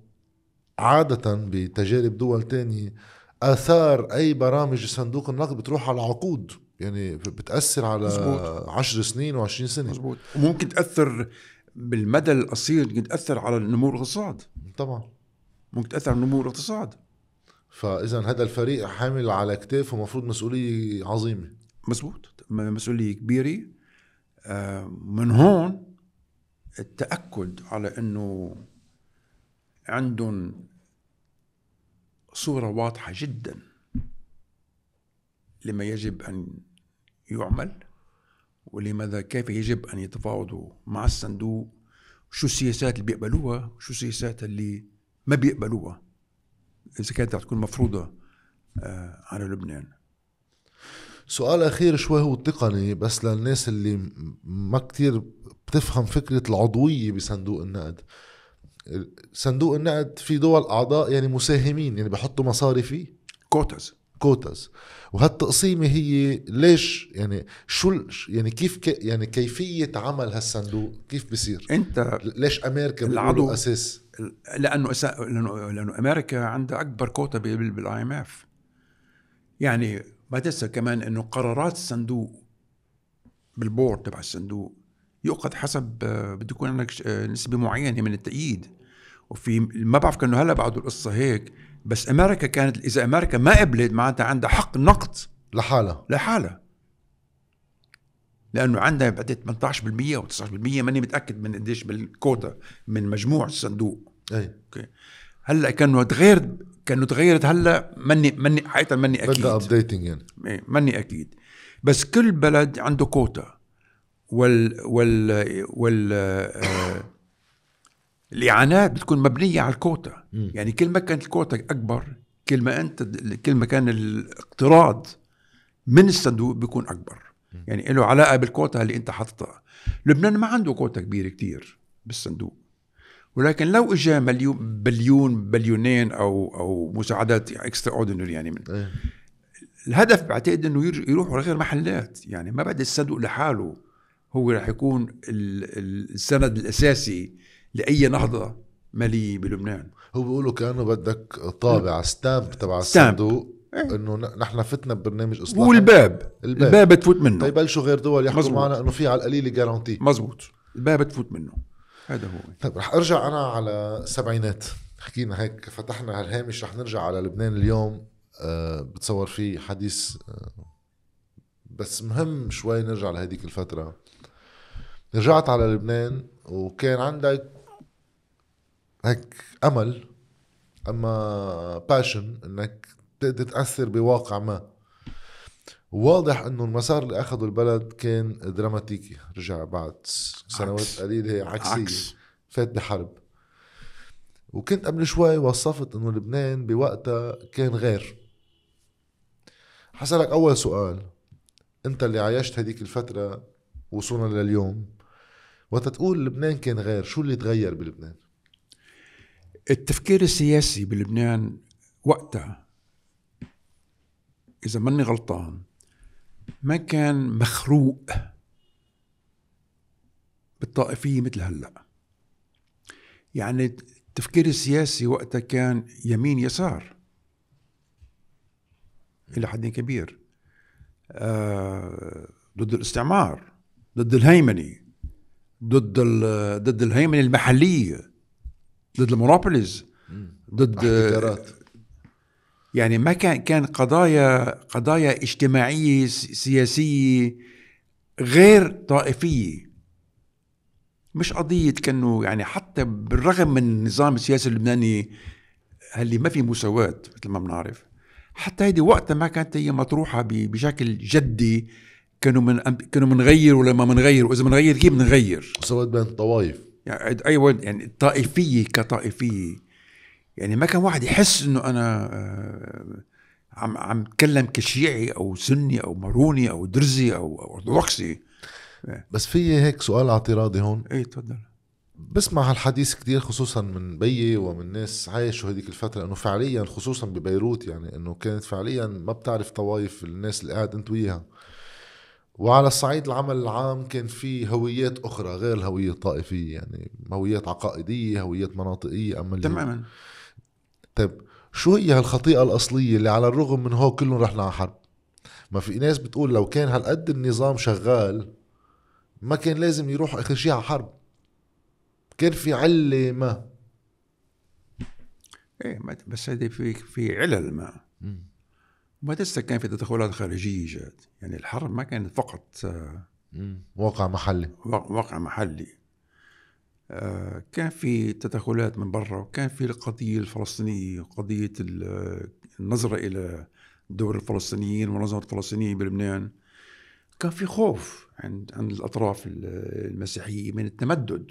عادة بتجارب دول تانية آثار أي برامج صندوق النقد بتروح على عقود. يعني بتأثر على مزبوط. عشر سنين وعشرين سنة. مزبوط وممكن تأثر بالمدى القصير ممكن تأثر على نمو الاقتصاد. طبعا. ممكن تأثر على نمو الاقتصاد. فإذا هذا الفريق حامل على كتافه مفروض مسؤولية عظيمة. مزبوط مسؤولية كبيرة. آه، من هون التأكد على إنه عندهم صورة واضحة جدا لما يجب أن يعمل؟ ولماذا كيف يجب أن يتفاوضوا مع الصندوق؟ شو السياسات اللي بيقبلوها؟ وشو السياسات اللي ما بيقبلوها؟ إذا كانت رح تكون مفروضة آه، على لبنان. سؤال أخير شوي هو تقني بس للناس اللي ما كتير بتفهم فكرة العضوية بصندوق النقد. صندوق النقد في دول أعضاء يعني مساهمين يعني بحطوا مصاري فيه. quotas. quotas. وهالتقسيمة هي ليش يعني شو يعني كيف كي يعني كيفية عمل هالصندوق؟ كيف بصير؟ أنت ليش أمريكا العضو- أساس؟ لأنه أسا... لأنه لأنه أمريكا عندها أكبر كوتا بال IMF يعني ما تنسى كمان إنه قرارات الصندوق بال board تبع الصندوق يؤخذ حسب بده يكون عندك نسبة معينة من التأييد. وفي ما بعرف كأنه هلأ بعده القصة هيك بس أمريكا كانت إذا أمريكا ما قبلت معناتها عندها حق نقض لحالها. لحالها. لأنه عندها بعد 18% أو 19% ماني متأكد من قديش بالكوتا من مجموع الصندوق. أي. okay. هلأ كانه تغير كانه تغيرت هلأ ماني ماني حقيقة ماني أكيد. بدها updating يعني. إيه، ماني أكيد. بس كل بلد عنده كوتا. وال وال وال آه، الإعانات بتكون مبنية على الكوتا. مم. يعني كل ما كانت الكوتا أكبر كل ما أنت كل ما كان الاقتراض من الصندوق بيكون أكبر. يعني له علاقة بالكوتا اللي أنت حاططها. لبنان ما عنده كوتا كبيرة كتير بالصندوق. ولكن لو اجى مليون بليون بليونين أو أو مساعدات extraordinary يعني من أي. الهدف بعتقد إنه ير- يروحوا لغير محلات. يعني ما بعد الصندوق لحاله هو رح يكون ال- ال- السند الأساسي لأي نهضه ماليه بلبنان. هو بيقولوا كأنه بدك طابع stamp تبع. الصندوق إيه. إنه نحن فتنا ببرنامج اصلاح والباب. الباب. الباب بتفوت منه. تيبلشوا غير دول يحكوا مزبوط. معنا إنه في على القليله guarantee مزبوط الباب بتفوت منه. هذا هو. طيب رح أرجع أنا على السبعينات حكينا هيك فتحنا هالهامش رح نرجع على لبنان اليوم. أه بتصور فيه حديث أه بس مهم شوي نرجع لهديك الفترة. رجعت على لبنان وكان عندك هيك أمل أما باشن إنك تقدر تأثر بواقع ما. واضح إنه المسار اللي أخذه البلد كان دراماتيكي. رجع بعد سنوات عكس. قليلة عكسية. عكس. فات بحرب. وكنت قبل شوي وصفت إنه لبنان بوقتها كان غير. حسألك أول سؤال. أنت اللي عايشت هديك الفترة وصلنا لليوم وقت تقول لبنان كان غير. شو اللي تغير بلبنان؟ التفكير السياسي بلبنان وقتها إذا ماني غلطان ما كان مخروق بالطائفية مثل هلأ. يعني التفكير السياسي وقتها كان يمين يسار إلى حد كبير. آه ضد الاستعمار ضد الهيمنة ضد ضد الهيمنة المحلية. ضد المونوبوليز ضد يعني ما كان كان قضايا قضايا اجتماعية سياسية غير طائفية. مش قضية كأنه يعني حتى بالرغم من النظام السياسي اللبناني اللي ما في مساواة مثل ما بنعرف حتى هيدي وقتها ما كانت هي مطروحة بشكل جدي. كانوا من كانوا منغير ولا ما منغير؟ وإذا منغير كيف بنغير وسوت بين الطوائف. يعني أيوه يعني الطائفيه كطائفية. يعني ما كان واحد يحس إنه أنا آه، عم عم اتكلم كشيعي أو سني أو ماروني أو درزي أو ارثوذكسي بس في هيك سؤال اعتراضي هون. إيه تفضل. بسمع هالحديث كتير خصوصا من بيي ومن ناس عايشوا هذيك الفترة إنه فعليا خصوصا ببيروت يعني إنه كانت فعليا ما بتعرف طوايف الناس اللي قاعد أنت وياها. وعلى الصعيد العمل العام كان في هويات أخرى غير الهوية الطائفية يعني هويات عقائدية هويات مناطقية أما تماما. طيب شو هي هالخطيئة الأصلية اللي على الرغم من هو كلهم رحنا على حرب؟ ما في ناس بتقول لو كان هالقد النظام شغال ما كان لازم يروح آخر شيء على حرب. كان في علة ما. إيه بس هذه في في علل ما. ما لسه كان في تدخلات خارجيه جات يعني الحرب ما كانت فقط آه،. واقع محلي. وا- واقع محلي. آه، كان في تدخلات من برا وكان في القضية الفلسطينية قضية ال- النظرة إلى دور الفلسطينيين والمنظمة الفلسطينية بلبنان. كان في خوف عند عند الأطراف ال- المسيحية من التمدد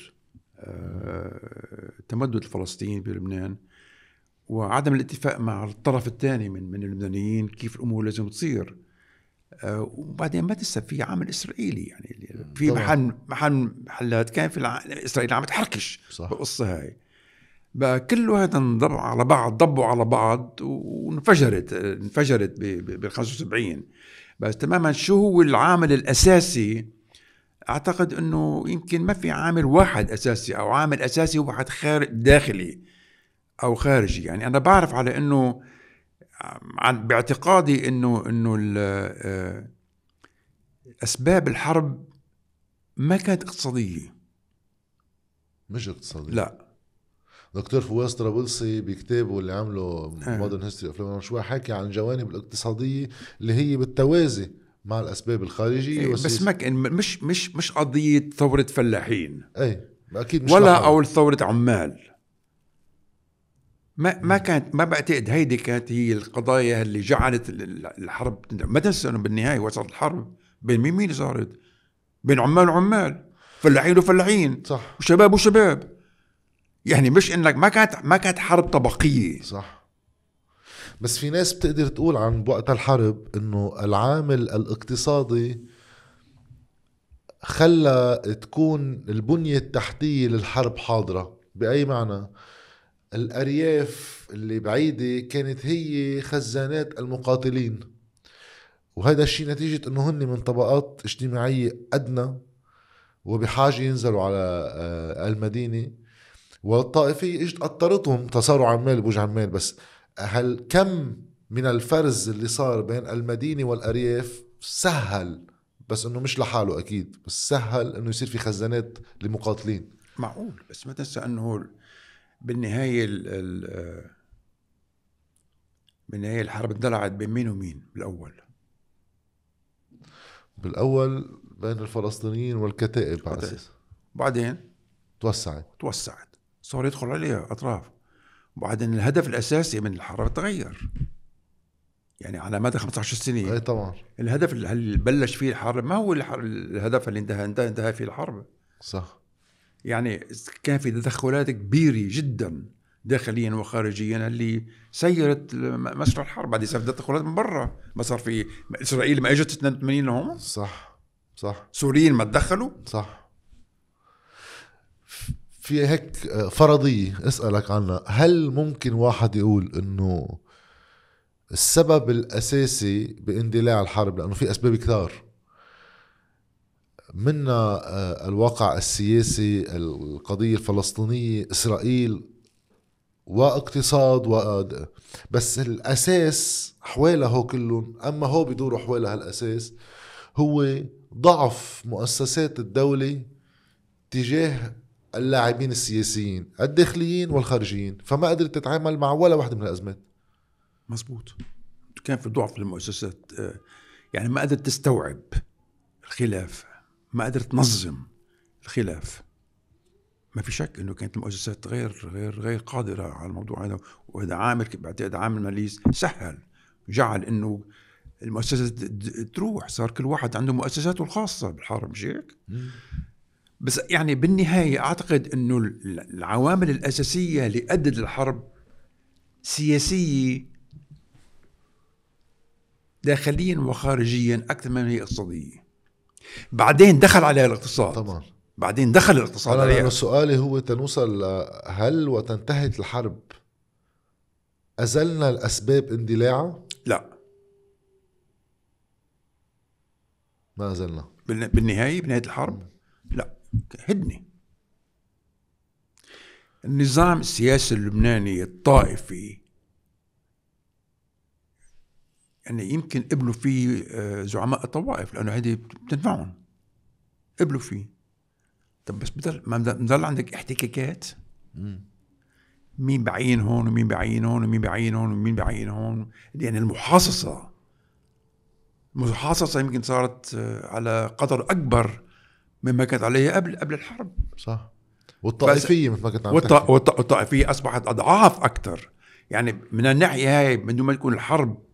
آه، تمدد الفلسطينيين بلبنان. وعدم الاتفاق مع الطرف الثاني من من اللبنانيين كيف الأمور لازم تصير. آه، وبعدين ما تنسى في عامل إسرائيلي يعني في. محل محل محلات كان في الع... إسرائيل عم تحركش صح. بالقصة هاي. بقى كله هذا انضب على بعض ضبوا على بعض وانفجرت انفجرت بال 75 بس تماما شو هو العامل الأساسي؟ أعتقد إنه يمكن ما في عامل واحد أساسي أو عامل أساسي واحد خارج داخلي. أو خارجي يعني أنا بعرف على إنه عن باعتقادي إنه إنه ال- آه، أسباب الحرب ما كانت اقتصادية مش اقتصادي لا دكتور فواز طرابلسي بكتابه اللي عمله آه. modern history of شوي حكي عن الجوانب الاقتصادية اللي هي بالتوازي مع الأسباب الخارجية إيه، بس. ما كان مش مش مش قضية ثورة فلاحين اي أكيد مش ولا. أو ثورة عمال ما ما كانت ما بعتقد هيدي كانت هي القضايا اللي جعلت ال- ال- الحرب. ما تنسى إنه بالنهاية وصلت الحرب بين مين مين صارت؟ بين عمال وعمال فلاحين وفلاحين صح. وشباب وشباب. يعني مش إنك ما كانت ما كانت حرب طبقية. صح. بس في ناس بتقدر تقول عن وقت الحرب إنه العامل الاقتصادي خلى تكون البنية التحتية للحرب حاضرة. بأي معنى؟ الأرياف اللي بعيدة كانت هي خزانات المقاتلين. وهذا الشيء نتيجة إنه هن من طبقات اجتماعية أدنى وبحاجة ينزلوا على آه، المدينة. والطائفية إجت قطرتهم تصاروا عمال بوجه عمال بس هل كم من الفرز اللي صار بين المدينة والأرياف سهل؟ بس إنه مش لحاله أكيد. بس سهل إنه يصير في خزانات لمقاتلين. معقول. بس ما تنسى إنه بالنهاية ال ال بالنهاية الحرب اندلعت بين مين ومين بالأول؟ بالأول بين الفلسطينيين والكتائب على. أساس. بعدين؟ توسعت. توسعت. صار يدخل عليها أطراف. وبعدين الهدف الأساسي من الحرب تغير. يعني على مدى 15 سنة. أي طبعا. الهدف اللي بلش فيه الحرب؟ ما هو الهدف اللي انتهى انتهى, انتهى فيه الحرب. صح. يعني كان في تدخلات كبيرة جدا داخليا وخارجيا اللي سيرت مسرح الحرب. بعد صار تدخلات من برا. ما صار في إسرائيل ما إجت 82 لهم صح صح. سوريين ما تدخلوا. صح. في هيك فرضية أسألك عنها. هل ممكن واحد يقول إنه السبب الأساسي باندلاع الحرب لأنه في أسباب كثار؟ منها آه، الواقع السياسي القضية الفلسطينية إسرائيل واقتصاد و بس الأساس حواله كلهم أما هو بيدوروا حوالي هالأساس هو ضعف مؤسسات الدولة تجاه اللاعبين السياسيين الداخليين والخارجيين فما قدرت تتعامل مع ولا واحدة من الأزمات. مزبوط. كان في ضعف للمؤسسات آه، يعني ما قدرت تستوعب الخلاف. ما قدرت تنظم الخلاف. ما في شك إنه كانت المؤسسات غير غير غير قادرة على الموضوع هذا وهذا عامل بعتقد عامل ماليس سهل جعل إنه د- تروح. صار كل واحد عنده مؤسساته الخاصة بالحرب مش هيك؟ بس يعني بالنهاية أعتقد إنه ال- العوامل الأساسية اللي ادت للحرب سياسية داخليا وخارجيا أكثر من هي اقتصادية. بعدين دخل عليها الاقتصاد. طبعا بعدين دخل الاقتصاد عليها. سؤالي هو تنوصل هل وتنتهت الحرب؟ أزلنا الأسباب اندلاعها؟ لا. ما أزلنا. بالن- بالنهاية بنهاية الحرب؟ لا. هدنه النظام السياسي اللبناني الطائفي يعني يمكن قبلوا فيه آه، زعماء الطوائف لأنه هذه بتنفعهم. قبلوا فيه طب بس بضل ما بضل عندك احتكاكات؟ مين بعين هون ومين بعين هون ومين بعين هون ومين بعين هون؟ يعني المحاصصة المحاصصة يمكن صارت آه، على قدر أكبر مما كانت عليه قبل قبل الحرب. صح. والطائفية مثل ما كنت عم والط... تحكي. والط... والطائفية أصبحت أضعاف أكثر يعني من الناحية هاي من دون ما تكون الحرب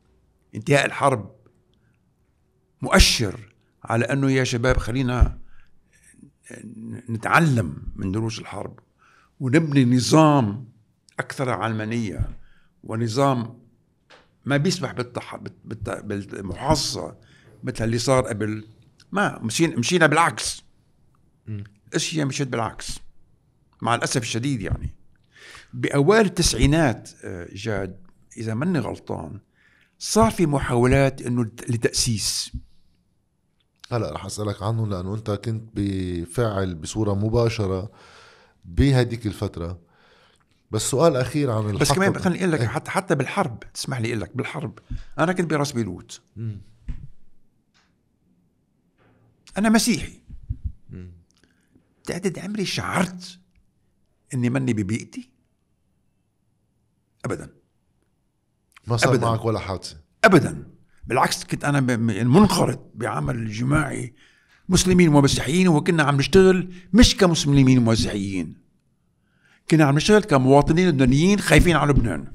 انتهاء الحرب مؤشر على أنه يا شباب خلينا نتعلم من دروس الحرب ونبني نظام أكثر علمانية ونظام ما بيسمح بالتح... بالت... بالت... بالمحاصصة مثل اللي صار قبل. ما مشينا مشينا بالعكس. الأشياء مشيت بالعكس مع الأسف الشديد يعني. بأوائل التسعينات آه، جاد إذا ماني غلطان صار في محاولات إنه لتأسيس. هلا رح أسألك عنه لأنه أنت كنت بفاعل بصورة مباشرة بهديك الفترة. بس سؤال أخير عن بس الحق كمان خليني أقول لك حتى حتى بالحرب تسمح لي أقول لك بالحرب. أنا كنت براس بيروت. أنا مسيحي. تعدد عمري شعرت إني ماني ببيئتي؟ ابدا. ما صار أبداً. معك ولا حادثة. ابدا. بالعكس كنت أنا منخرط بعمل جماعي مسلمين ومسيحيين وكنا عم نشتغل مش كمسلمين ومسيحيين. كنا عم نشتغل كمواطنين لبنانيين خايفين على لبنان.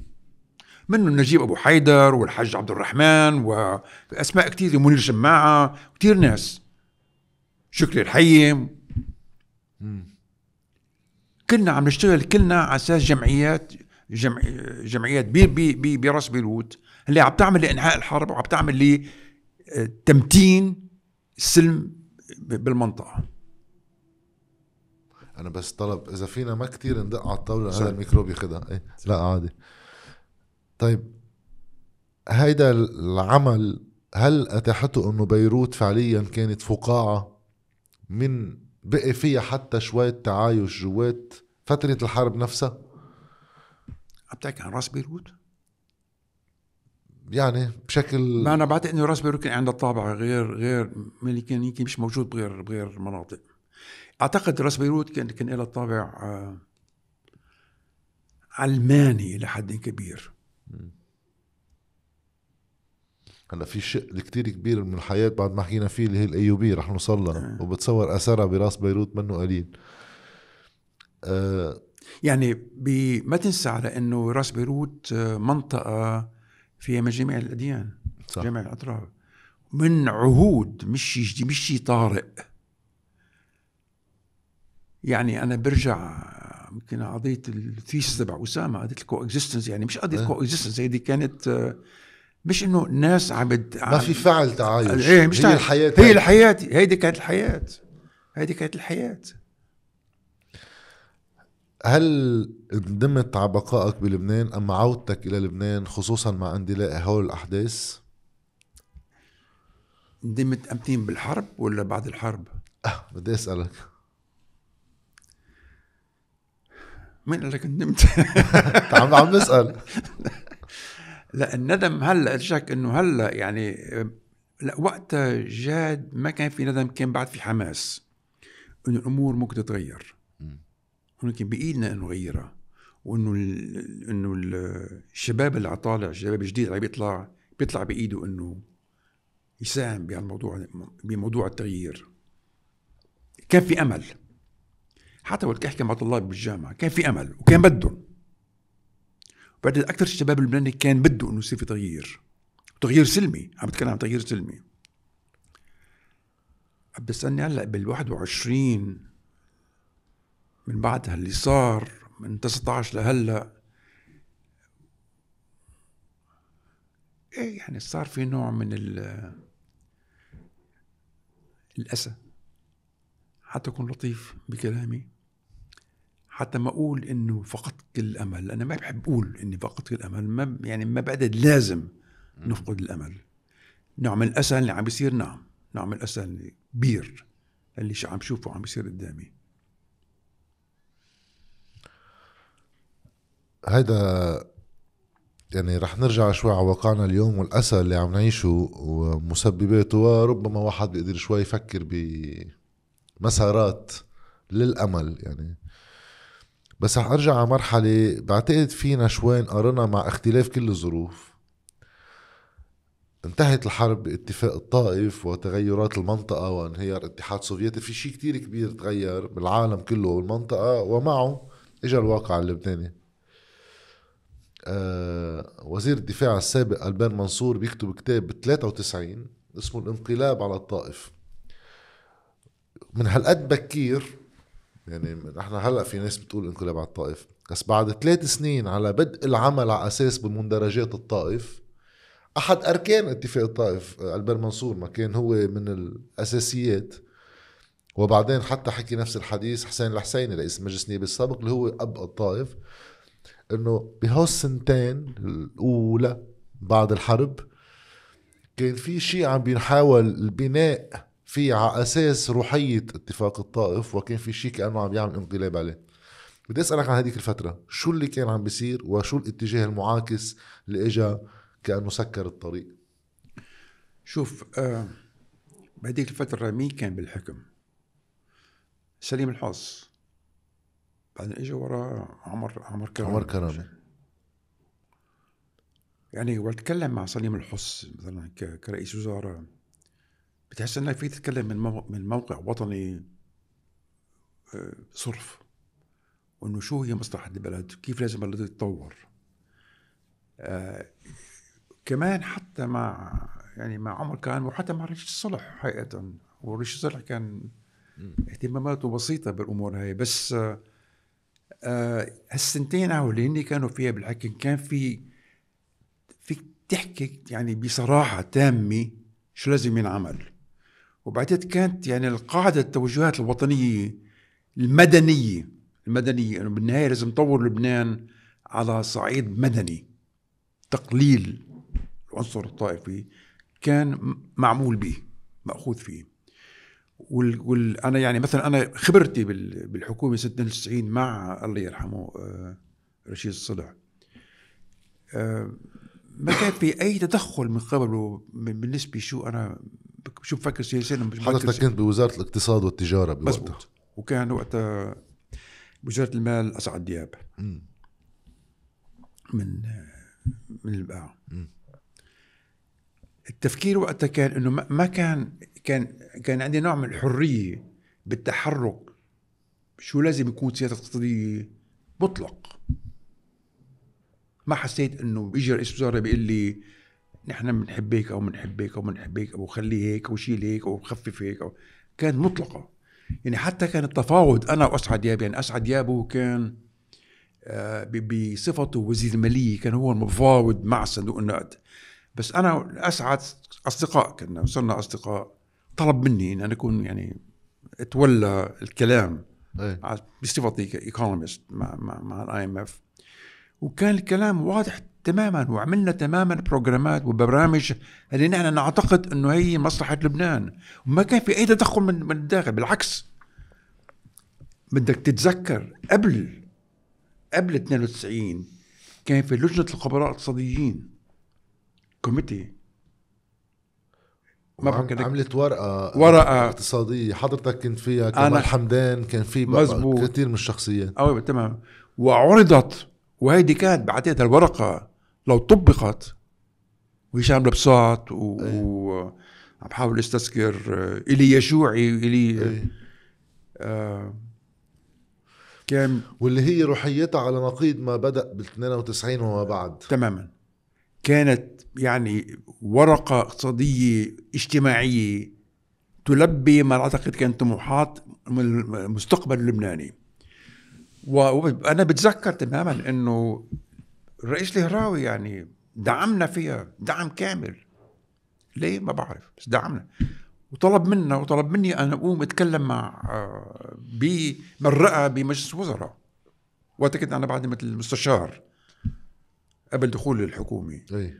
منهم نجيب أبو حيدر والحاج عبد الرحمن وأسماء كثير منير شماعه كثير ناس. شكري الحيم. كنا عم نشتغل كلنا على أساس جمعيات جمع جمعيات بي بي بي براس بيروت اللي عم تعمل لإنهاء الحرب وعم تعمل لتمتين السلم ب- بالمنطقة. أنا بس طلب إذا فينا ما كتير ندق على الطاولة. هذا الميكروب ياخدها إيه؟ لا عادي. طيب هيدا العمل هل أتاحته إنه بيروت فعليا كانت فقاعة من بقي فيها حتى شوية تعايش جوات فترة الحرب نفسها؟ عم تحكي عن راس بيروت؟ يعني بشكل ما أنا بعتقد إنه راس بيروت كان عندها طابع غير غير كان يمكن مش موجود بغير بغير مناطق. أعتقد راس بيروت كان كان لها طابع آه، علماني إلى حد كبير. هلا في شق كتير كبير من الحياة بعد ما حكينا فيه اللي هي الايوبي رح نوصل لها. وبتصور أثرها براس بيروت منه قليل. آه يعني ما تنسى على إنه راس بيروت آه، منطقة فيها من جميع الأديان صح. جميع الأطراف من عهود مش مش طارئ يعني أنا برجع يمكن قضية ال thesis تبع أسامة قضية ال coexistence يعني مش قضية إيه. coexistence هيدي كانت آه، مش إنه ناس عم ما في فعل تعايش إيه مش هي تعرف. الحياة هي. الحياة هيدي كانت الحياة هيدي كانت الحياة هل ندمت على بقائك بلبنان أم عودتك إلى لبنان خصوصا مع اندلاع هول الأحداث؟ ندمت امتين بالحرب ولا بعد الحرب؟ أه بدي أسألك مين قال لك ندمت؟ عم عم نسأل لا الندم هلأ ارجعك إنه هلأ يعني لا وقتها جاد ما كان في ندم كان بعد في حماس إنه الأمور ممكن تتغير ولكن بايدنا انه نغيرها وانه إنه ال- الشباب اللي عطالع الشباب الجديد اللي بيطلع بيطلع بإيده إنه يساهم بهالموضوع بموضوع التغيير. كان في أمل. حتى وقت أحكي مع طلاب بالجامعة كان في أمل وكان بدهم. بعدين أكثر الشباب اللبناني كان بده إنه يصير في تغيير. تغيير سلمي عم بتكلم عن تغيير سلمي. عم بتسألني هلأ بال 21 من بعد اللي صار من 19 لهلا. إيه يعني صار في نوع من ال الأسى. حتى أكون لطيف بكلامي. حتى ما أقول إنه فقدت كل الأمل. أنا ما بحب أقول إني فقدت كل الأمل. ما يعني ما بعدد لازم نفقد الأمل. نوع من الأسى اللي عم بيصير نعم. نوع من الأسى اللي كبير اللي شو عم شوفه عم بيصير قدامي. هيدا يعني رح نرجع شوي على واقعنا اليوم والأسى اللي عم نعيشه ومسبباته. وربما واحد بيقدر شوي يفكر بمسارات للأمل يعني. بس رح أرجع على مرحلة بعتقد فينا شوي قرنا مع اختلاف كل الظروف. انتهت الحرب باتفاق الطائف وتغيرات المنطقة وانهيار الاتحاد السوفيتي. في شيء كتير كبير تغير بالعالم كله والمنطقة ومعه اجى الواقع اللبناني. وزير الدفاع السابق ألبان منصور بيكتب كتاب ب 93 اسمه الانقلاب على الطائف. من هالقد بكير يعني نحن هلأ في ناس بتقول انقلاب على الطائف بس بعد ثلاث سنين على بدء العمل على أساس بمندرجات الطائف أحد أركان اتفاق الطائف البير منصور ما كان هو من الأساسيات. وبعدين حتى حكي نفس الحديث حسين الحسيني رئيس مجلس النيابه السابق اللي هو أب الطائف. إنه بهالسنتين الأولى بعد الحرب كان في شيء عم بيحاول البناء في على أساس روحية اتفاق الطائف وكان في شيء كأنه عم يعمل انقلاب عليه. بدي أسألك عن هذيك الفترة شو اللي كان عم بيصير وشو الاتجاه المعاكس اللي اجى كأنه سكر الطريق؟ شوف آه بهذيك الفترة مين كان بالحكم؟ سليم الحظ بعدين اجى ورا عمر عمر كرامي عمر كرامي يعني واتكلم مع سليم الحص مثلا كرئيس وزراء. بتحس إنك فيك تتكلم من من موقع وطني آه، صرف. وإنه شو هي مصلحة البلد؟ كيف لازم البلد يتطور آه كمان حتى مع يعني مع عمر كان وحتى مع رئيس الصلح حقيقه. ورئيس الصلح كان اهتماماته بسيطة بالأمور هاي بس آه آه هالسنتين اللي كانوا فيها بالحكم كان في فيك تحكي يعني بصراحة تامة شو لازم ينعمل. وبعدين كانت يعني القاعدة التوجهات الوطنية المدنية المدنية إنه بالنهاية لازم نطور لبنان على صعيد مدني. تقليل العنصر الطائفي كان معمول به مأخوذ فيه. وال... وال... أنا يعني مثلا أنا خبرتي بال... بالحكومة 96 مع الله يرحمه آه، رشيد الصلح آه، ما كان في أي تدخل من قبله بالنسبة شو أنا شو بفكر سياسيا حضرتك كنت بوزارة الاقتصاد والتجارة بوقتها. وكان وقتها وزارة المال أسعد دياب. من من البقاع التفكير وقتها كان إنه ما كان كان كان عندي نوع من الحرية بالتحرك. شو لازم يكون سياسه اقتصاديه مطلق. ما حسيت إنه بيجي رئيس وزراء بيقول لي نحن بنحبك أو بنحبك أو بنحبك أو خليه هيك أو شيل هيك أو خفف هيك أو كانت مطلقة. يعني حتى كان التفاوض أنا وأسعد دياب يعني أسعد دياب كان آه، بصفته وزير المالية كان هو المفاوض مع صندوق النقد. بس أنا أسعد أصدقاء كنا صرنا أصدقاء. طلب مني إن أنا أكون يعني أتولى الكلام إيه. بصفتي ك economist مع مع, مع ال IMF وكان الكلام واضح تماما وعملنا تماما بروجرامات وبرامج اللي نحن نعتقد إنه هي مصلحة لبنان. وما كان في أي تدخل من من الداخل بالعكس. بدك تتذكر قبل قبل 92 كان في لجنة الخبراء الاقتصاديين committee ما عملت ورقة ورقة. اقتصادية. حضرتك كنت فيها كمال حمدان كان في كثير من الشخصيات. آه تمام. وعرضت وهيدي كانت بعتقد الورقة لو طبقت. وهشام لبساط و, أيه. و... عم بحاول استذكر آه، إلي يشوعي إلي أيه. آه كان واللي هي روحيتها على نقيض ما بدأ بال 92 وما بعد. تماما. كانت يعني ورقة اقتصادية اجتماعية تلبي ما أعتقد كان طموحات المستقبل اللبناني. وأنا بتذكر تماما إنه الرئيس الهراوي يعني دعمنا فيها دعم كامل. ليه؟ ما بعرف بس دعمنا. وطلب منا وطلب مني أن أقوم أتكلم مع آه، بمرأة بمجلس الوزراء وقت كنت أنا بعد مثل مستشار قبل دخول الحكومة أي.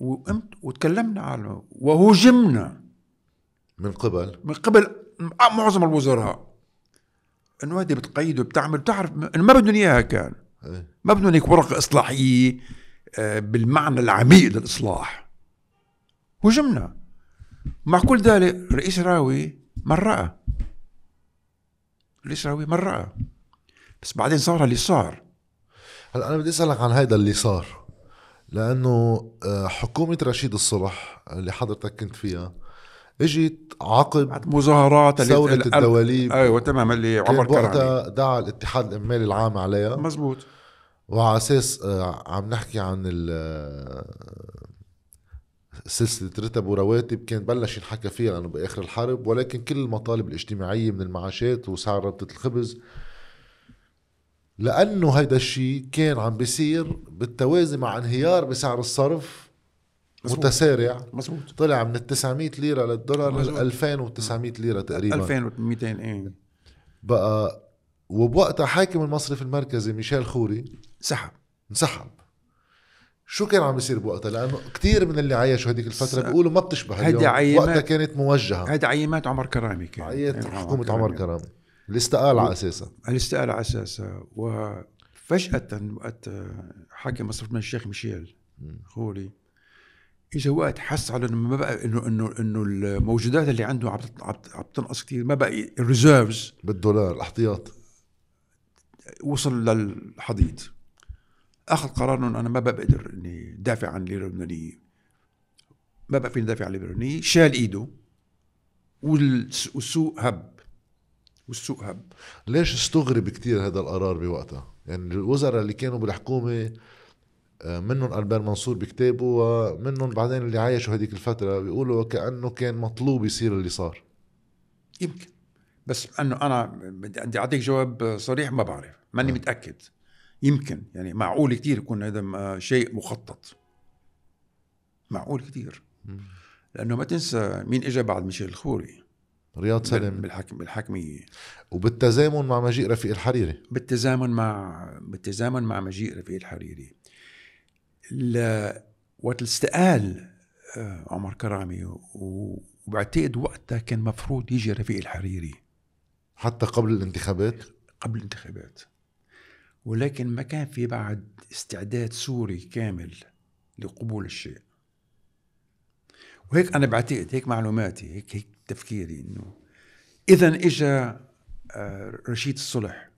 وقمت وتكلمنا عنه وهجمنا من قبل؟ من قبل معظم الوزراء. إنه هذه بتقيد وبتعمل بتعرف إنه ما بدهم إياها كان. اي ما بدهم هيك ورقة إصلاحية آه، بالمعنى العميق للإصلاح. هجمنا مع كل ذلك رئيس راوي مرأة. رئيس راوي مرأة. بس بعدين صار اللي صار. هلا أنا بدي أسألك عن هيدا اللي صار. لأنه آه، حكومة رشيد الصلح اللي حضرتك كنت فيها إجت عقب مظاهرات ثورة ال- الدواليب. أيوه تمام اللي كان عمر كرامي وقتها دعا الاتحاد الامالي العام عليها. مزبوط وعلى أساس آه، عم نحكي عن آه، سلسلة رتب ورواتب كان بلش ينحكى فيها لأنه بآخر الحرب ولكن كل المطالب الاجتماعية من المعاشات وسعر ربطة الخبز لأنه هيدا الشيء كان عم بيصير بالتوازي مع انهيار بسعر الصرف مزبوط. متسارع. مزبوط طلع من ال 900 ليرة للدولار لل مزبوط. 2900 ليرة تقريبا. 2200 إيه. بقى وبوقتها حاكم المصرف المركزي ميشيل خوري سحب انسحب. شو كان عم بيصير بوقتها؟ لأنه كثير من اللي عايشوا هذيك الفترة بيقولوا ما بتشبه هيدي اليوم. وقتها كانت موجهة. هيدا عيمات عمر كرامي كان عيات إيه، حكومة عمر كرامي. اللي استقال على اساسها الاستقالة على اساسها وفجأة وقت حاكم مصرف من الشيخ ميشيل خولي اجى وقت حس على إنه ما بقى إنه إنه إنه الموجودات اللي عنده عم عم تنقص كثير ما بقى الريزيرفز بالدولار الاحتياط. وصل للحضيض اخذ قرار إنه أنا ما بقى بقدر إني دافع عن الليره اللبنانيه ما بقى فيني دافع عن الليره اللبنانيه شال إيده والس- والسوق هب. والسوق هب. ليش استغرب كتير هذا القرار بوقتها؟ يعني الوزراء اللي كانوا بالحكومة آه، منهم البير منصور بكتابه ومنهم بعدين اللي عايشوا هذيك الفترة بيقولوا كأنه كان مطلوب يصير اللي صار. يمكن. بس أنه أنا بدي أعطيك جواب صريح ما بعرف. ماني متأكد. يمكن. يعني معقول كثير يكون هذا شيء مخطط. معقول كثير لأنه ما تنسى مين اجى بعد ميشيل الخوري رياض سلم بالحكم بالحاكميه وبالتزامن مع مجيء رفيق الحريري. بالتزامن مع بالتزامن مع مجيء رفيق الحريري. ل... وقت استقال آه، عمر كرامي و- وبعتقد وقتها كان مفروض يجي رفيق الحريري. حتى قبل الانتخابات؟ قبل الانتخابات. ولكن ما كان في بعد استعداد سوري كامل لقبول الشيء. وهيك أنا بعتقد هيك معلوماتي هيك هيك تفكيري إنه اذا اجى آه، رشيد الصلح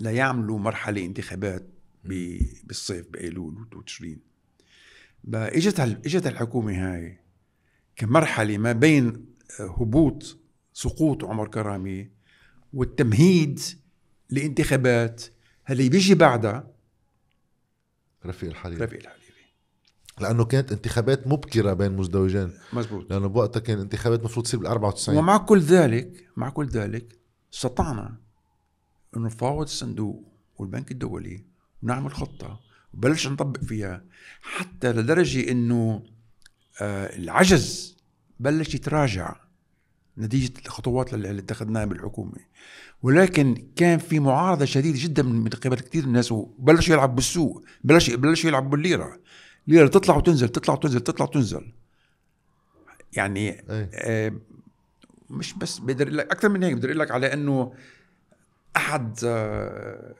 ليعملوا مرحلة انتخابات بالصيف بإيلول وتشرين. إجت إجت الحكومة هاي كمرحلة ما بين آه، هبوط سقوط عمر كرامي والتمهيد لانتخابات. اللي بيجي بعدها رفيق الحريري رفيق الحريري لأنه كانت انتخابات مبكرة بين مزدوجين. مزبوط. لأنه بوقتها كان انتخابات المفروض تصير بال 94 ومع كل ذلك مع كل ذلك استطعنا انه نفاوض الصندوق والبنك الدولي ونعمل خطة وبلش نطبق فيها حتى لدرجة إنه آه العجز بلش يتراجع نتيجة الخطوات اللي اتخذناها بالحكومة. ولكن كان في معارضة شديدة جدا من قبل كثير من الناس وبلشوا يلعب بالسوق بلش بلشوا يلعبوا بالليرة. الليره تطلع وتنزل تطلع وتنزل تطلع وتنزل. يعني آه، مش بس بقدر أقول لك أكثر من هيك بقدر أقول لك على إنه أحد آه،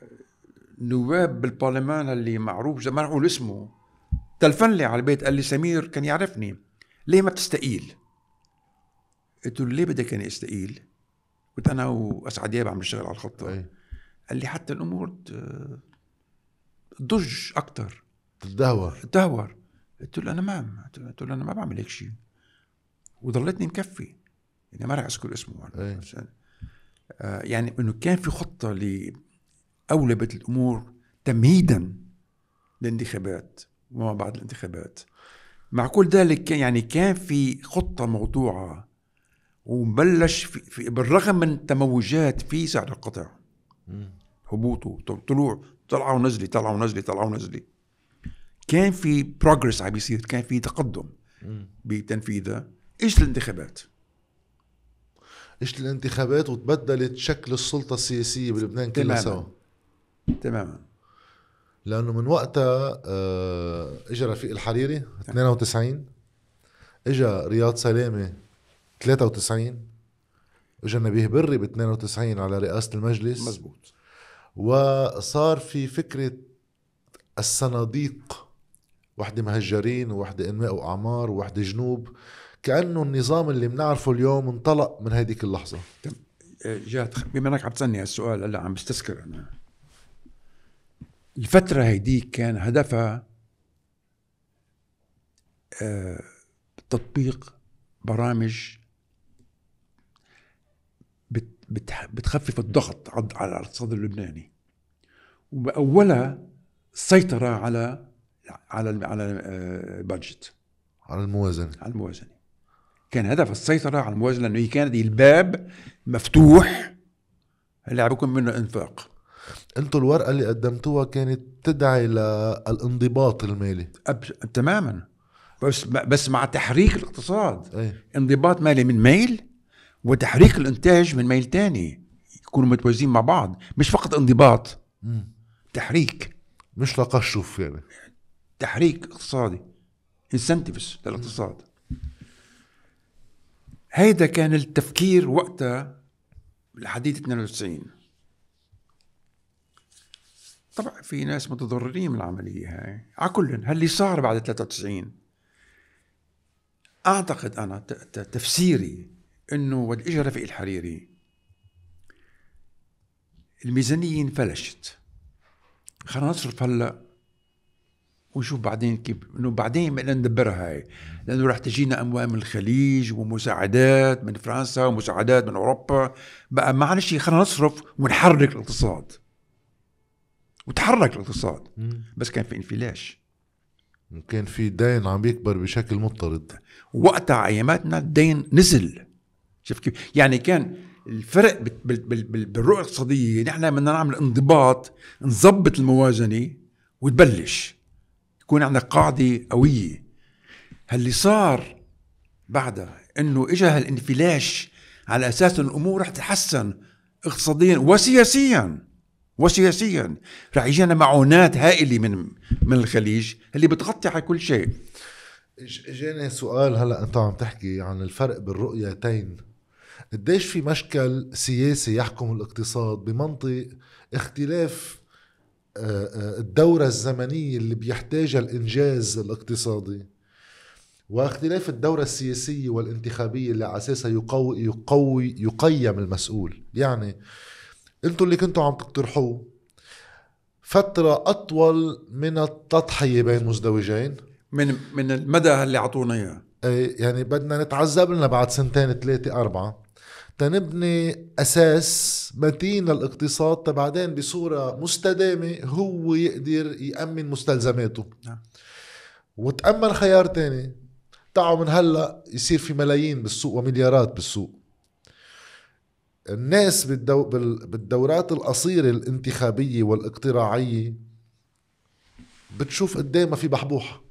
نواب بالبرلمان اللي معروف ما نقول اسمه تلفن لي على البيت قال لي سمير كان يعرفني. ليه ما بتستقيل؟ قلت له ليه بدك إني أستقيل؟ كنت أنا وأسعد دياب عم نشتغل على الخطة. إيه قال لي حتى الأمور تضج أكثر تتدهور تدهور قلت له أنا ما قلت له أنا ما بعمل هيك شيء. وضلتني مكفي. يعني ما راح أذكر اسمه. إيه. عشان آه يعني إنه كان في خطة لأولبة الأمور تمهيدا للانتخابات وما بعد الانتخابات. مع كل ذلك كان يعني كان في خطة موضوعة وبلش في, في بالرغم من تموجات في سعر القطع. هبوطه طلوع طلعه ونزلي طلعه ونزلي طلعه ونزلي كان في بروجرس عم بيصير كان في تقدم بتنفيذها إيش الانتخابات؟ اجت الانتخابات وتبدلت شكل السلطة السياسية بلبنان كلها. سوا؟ تماما. لأنه من وقتها آه، اجى رفيق الحريري 92 اجى رياض سلامة 93 اجى نبيه بري ب 92 على رئاسة المجلس. مزبوط وصار في فكرة الصناديق وحدة مهجرين وحدة إنماء وأعمار وحدة جنوب. كأنه النظام اللي بنعرفه اليوم انطلق من هذيك اللحظة. آه، جات بما إنك عم تسألني هالسؤال هلأ عم بستذكر أنا. الفترة هيديك كان هدفها آه، تطبيق برامج بتخفف الضغط على الاقتصاد اللبناني. وأولها السيطرة على على على آه، البادجت على الموازنة. على الموازنة. كان هدف السيطرة على الموازنة لأنه هي كانت الباب مفتوح اللي عم بيكون منه انفاق أنتوا الورقة اللي قدمتوها كانت تدعي للانضباط المالي. أب... تماما. بس بس مع تحريك الاقتصاد. إيه. انضباط مالي من ميل وتحريك الإنتاج من ميل تاني. يكونوا متوازيين مع بعض. مش فقط انضباط. مم. تحريك. مش تقشف يعني. تحريك اقتصادي انسنتفز للاقتصاد. هيدا كان التفكير وقتها الحديث 92 طبعا في ناس متضررين من العملية هاي. على كل هاللي صار بعد 93 أعتقد أنا ت- ت- تفسيري إنه وقت إجا رفيق الحريري الميزانية انفلشت. خلينا نصرف هلا ونشوف بعدين كيف إنه بعدين بدنا ندبرها هاي لأنه رح تجينا أموال من الخليج ومساعدات من فرنسا ومساعدات من أوروبا. بقى معلش خلينا نصرف ونحرك الاقتصاد. وتحرك الاقتصاد. بس كان في انفلاش كان في دين عم يكبر بشكل مضطرد. وقتها أياماتنا الدين نزل. شوف كيف يعني كان الفرق بال- بال- بال- بال- بالرؤيه الاقتصادية نحن بدنا نعمل انضباط نظبط الموازنة وتبلش. يكون عندك قاعدة قوية. هاللي صار بعدها إنه اجى هالانفلاش على أساس إنه الأمور رح تتحسن اقتصاديا وسياسيا وسياسيا. رح يجينا معونات هائلة من من الخليج اللي بتغطي على كل شيء. إجاني سؤال هلأ أنت عم تحكي عن الفرق بالرؤيتين. قديش في مشكل سياسي يحكم الاقتصاد بمنطق اختلاف الدورة الزمنية اللي بيحتاجها الإنجاز الاقتصادي واختلاف الدورة السياسية والانتخابية اللي على أساسها يقوي, يقوي يقيم المسؤول. يعني أنتوا اللي كنتوا عم تقترحوه فترة أطول من التضحية بين مزدوجين. من من المدى اللي أعطونا إياه. إيه، يعني بدنا نتعذب لنا بعد سنتين ثلاثة أربعة. تنبني أساس متين للاقتصاد تبعدين بصورة مستدامة هو يقدر يأمن مستلزماته. نعم. وتأمن خيار تاني. تعوا من هلأ يصير في ملايين بالسوق ومليارات بالسوق. الناس بالدو بال- بالدورات القصيرة الانتخابية والاقتراعية بتشوف قدام ما في بحبوحة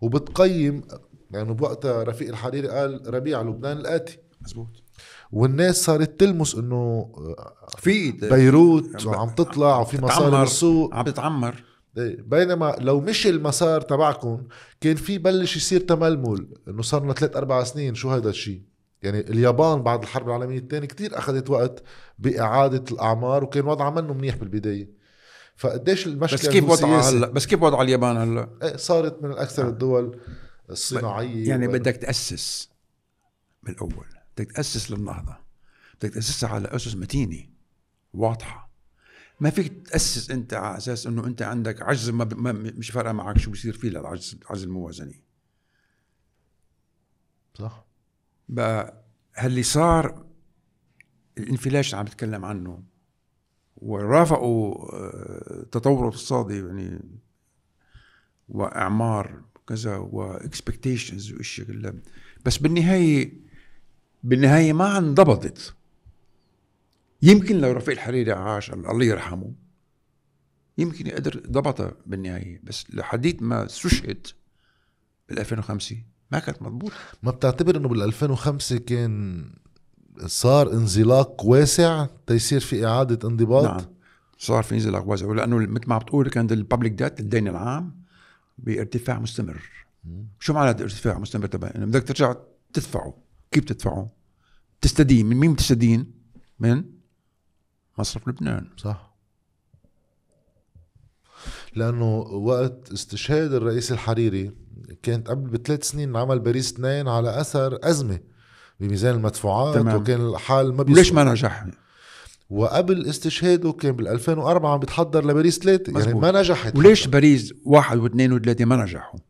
وبتقيم يعني بوقتها رفيق الحريري قال ربيع لبنان الآتي. مزبوط والناس صارت تلمس إنه في بيروت وعم تطلع وفي مصاري. بالسوق عم تتعمر. إيه، بينما لو مشي المسار تبعكم كان في بلش يصير تململ إنه صار لنا ثلاث أربع سنين. شو هذا الشيء يعني اليابان بعد الحرب العالمية الثانية كتير أخذت وقت بإعادة الأعمار وكان وضعها منه منيح بالبداية. فقديش المشكلة بس كيف وضعها. هلأ؟ بس كيف وضع اليابان هلأ؟ إيه، صارت من أكثر الدول الصناعية يعني بدك تأسس بالاول بدك تأسس للنهضة. بدك تأسسها على أسس متينة واضحة. ما فيك تأسس أنت على أساس إنه أنت عندك عجز ما, ب... ما مش فارقة معك شو بصير فيه للعجز العجز الموازني صح. بقى هاللي صار الانفلاش اللي عم بتكلم عنه ورافقوا آه، تطور اقتصادي يعني وإعمار كذا و expectations وإشياء كلها. بس بالنهاية بالنهاية ما انضبطت. يمكن لو رفيق الحريري عاش الله يرحمه يمكن يقدر ضبطها بالنهاية بس لحديت ما استشهد بال 2005 ما كانت مضبوطة. ما بتعتبر إنه بال 2005 كان صار انزلاق واسع تيصير في إعادة انضباط؟ نعم صار في انزلاق واسع لأنه مثل ما عم بتقول كان الببليك ديت الدين العام بارتفاع مستمر. شو معنى ارتفاع مستمر؟ تبع إنه بدك ترجع تدفعه. كيف تدفعه؟ تستدين من مين بتستدين؟ من مصرف لبنان صح لأنه وقت استشهاد الرئيس الحريري كانت قبل بثلاث سنين عمل باريس اثنين على أثر أزمة بميزان المدفوعات تمام. وكان الحال ما بيسوى ما نجح؟ وقبل استشهاده كان بال 2004 عم بيتحضر لباريس ثلاثة يعني. ما نجحت وليش باريس واحد واثنين وثلاثة ما نجحوا؟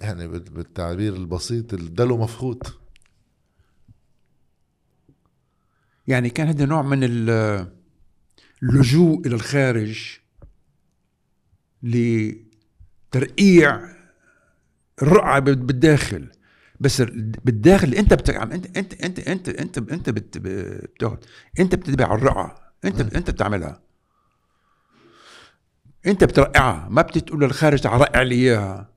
يعني بال- بالتعبير البسيط الدلو مفخوت. يعني كان هذا نوع من ال- اللجوء إلى الخارج لترقيع الرقعة بال- بالداخل. بس ال- بالداخل أنت بت... عم- انت انت انت انت انت أنت بت... بتاخد أنت بتتبع الرقعة. أنت أنت بتعملها. أنت بترقعها. ما بتقول للخارج تعال رقع لي إياها.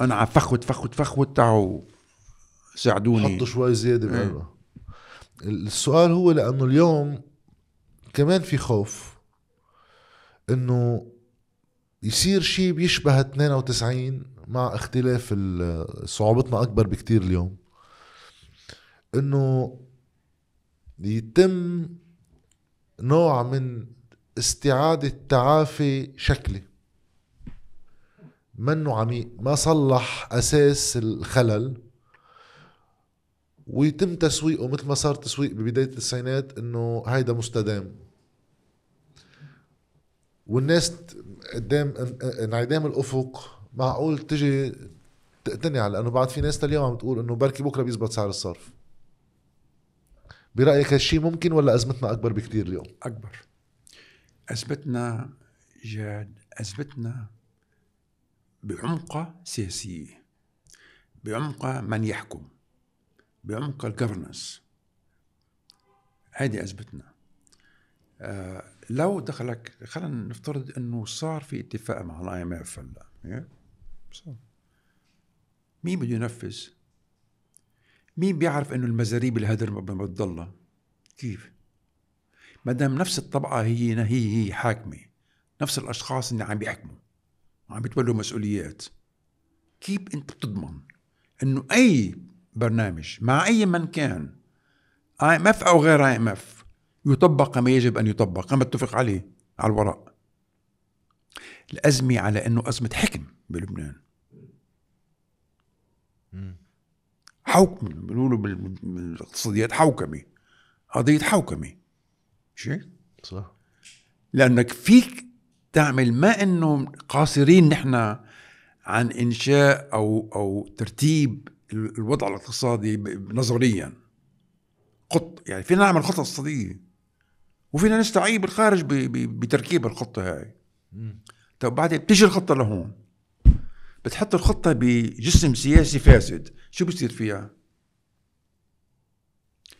أنا عم فخوت فخوت فخوت تعوا ساعدوني. حطوا شوي زيادة إيه. بقلبها السؤال هو لأنه اليوم كمان في خوف إنه يصير شيء بيشبه 92 مع اختلاف صعوبتنا أكبر بكتير اليوم. إنه يتم نوع من استعادة تعافي شكلي. منه عميق ما صلح أساس الخلل. ويتم تسويقه مثل ما صار تسويق ببداية التسعينات إنه هيدا مستدام. والناس قدام إن- انعدام الأفق. معقول تجي تقتنع لأنه بعد في ناس لليوم عم تقول إنه بركي بكرة بيزبط سعر الصرف. برأيك هالشيء ممكن ولا أزمتنا أكبر بكتير اليوم؟ أكبر. أثبتنا جاد. أثبتنا بعمقة سياسية بعمقة من يحكم بعمق ال governance هذه أثبتنا آه لو دخلك خلينا نفترض إنه صار في اتفاق مع ال IMF هلأ إيه؟ مين بده ينفذ؟ مين بيعرف إنه المزاريب الهدر ما بتضلها؟ كيف؟ ما دام نفس الطبقة هي هي هي حاكمة نفس الأشخاص اللي عم بيحكموا وعم بيتولوا مسؤوليات. كيف انت بتضمن انه اي برنامج مع اي من كان آي إم إف أو غير آي إم إف يطبق كما يجب أن يطبق كما اتفق عليه على الورق الأزمة على إنه أزمة حكم بلبنان. حوكمة بنقولوا بال- بالاقتصاديات حوكمة قضية حوكمة شيء صح. لأنك فيك تعمل ما إنه قاصرين نحن عن إنشاء أو أو ترتيب ال- الوضع الاقتصادي نظريا. خط يعني فينا نعمل خطة اقتصادية وفينا نستعين بالخارج بتركيب الخطة هاي. طب بعدين بتيجي الخطة لهون. بتحط الخطة بجسم سياسي فاسد. شو بصير فيها؟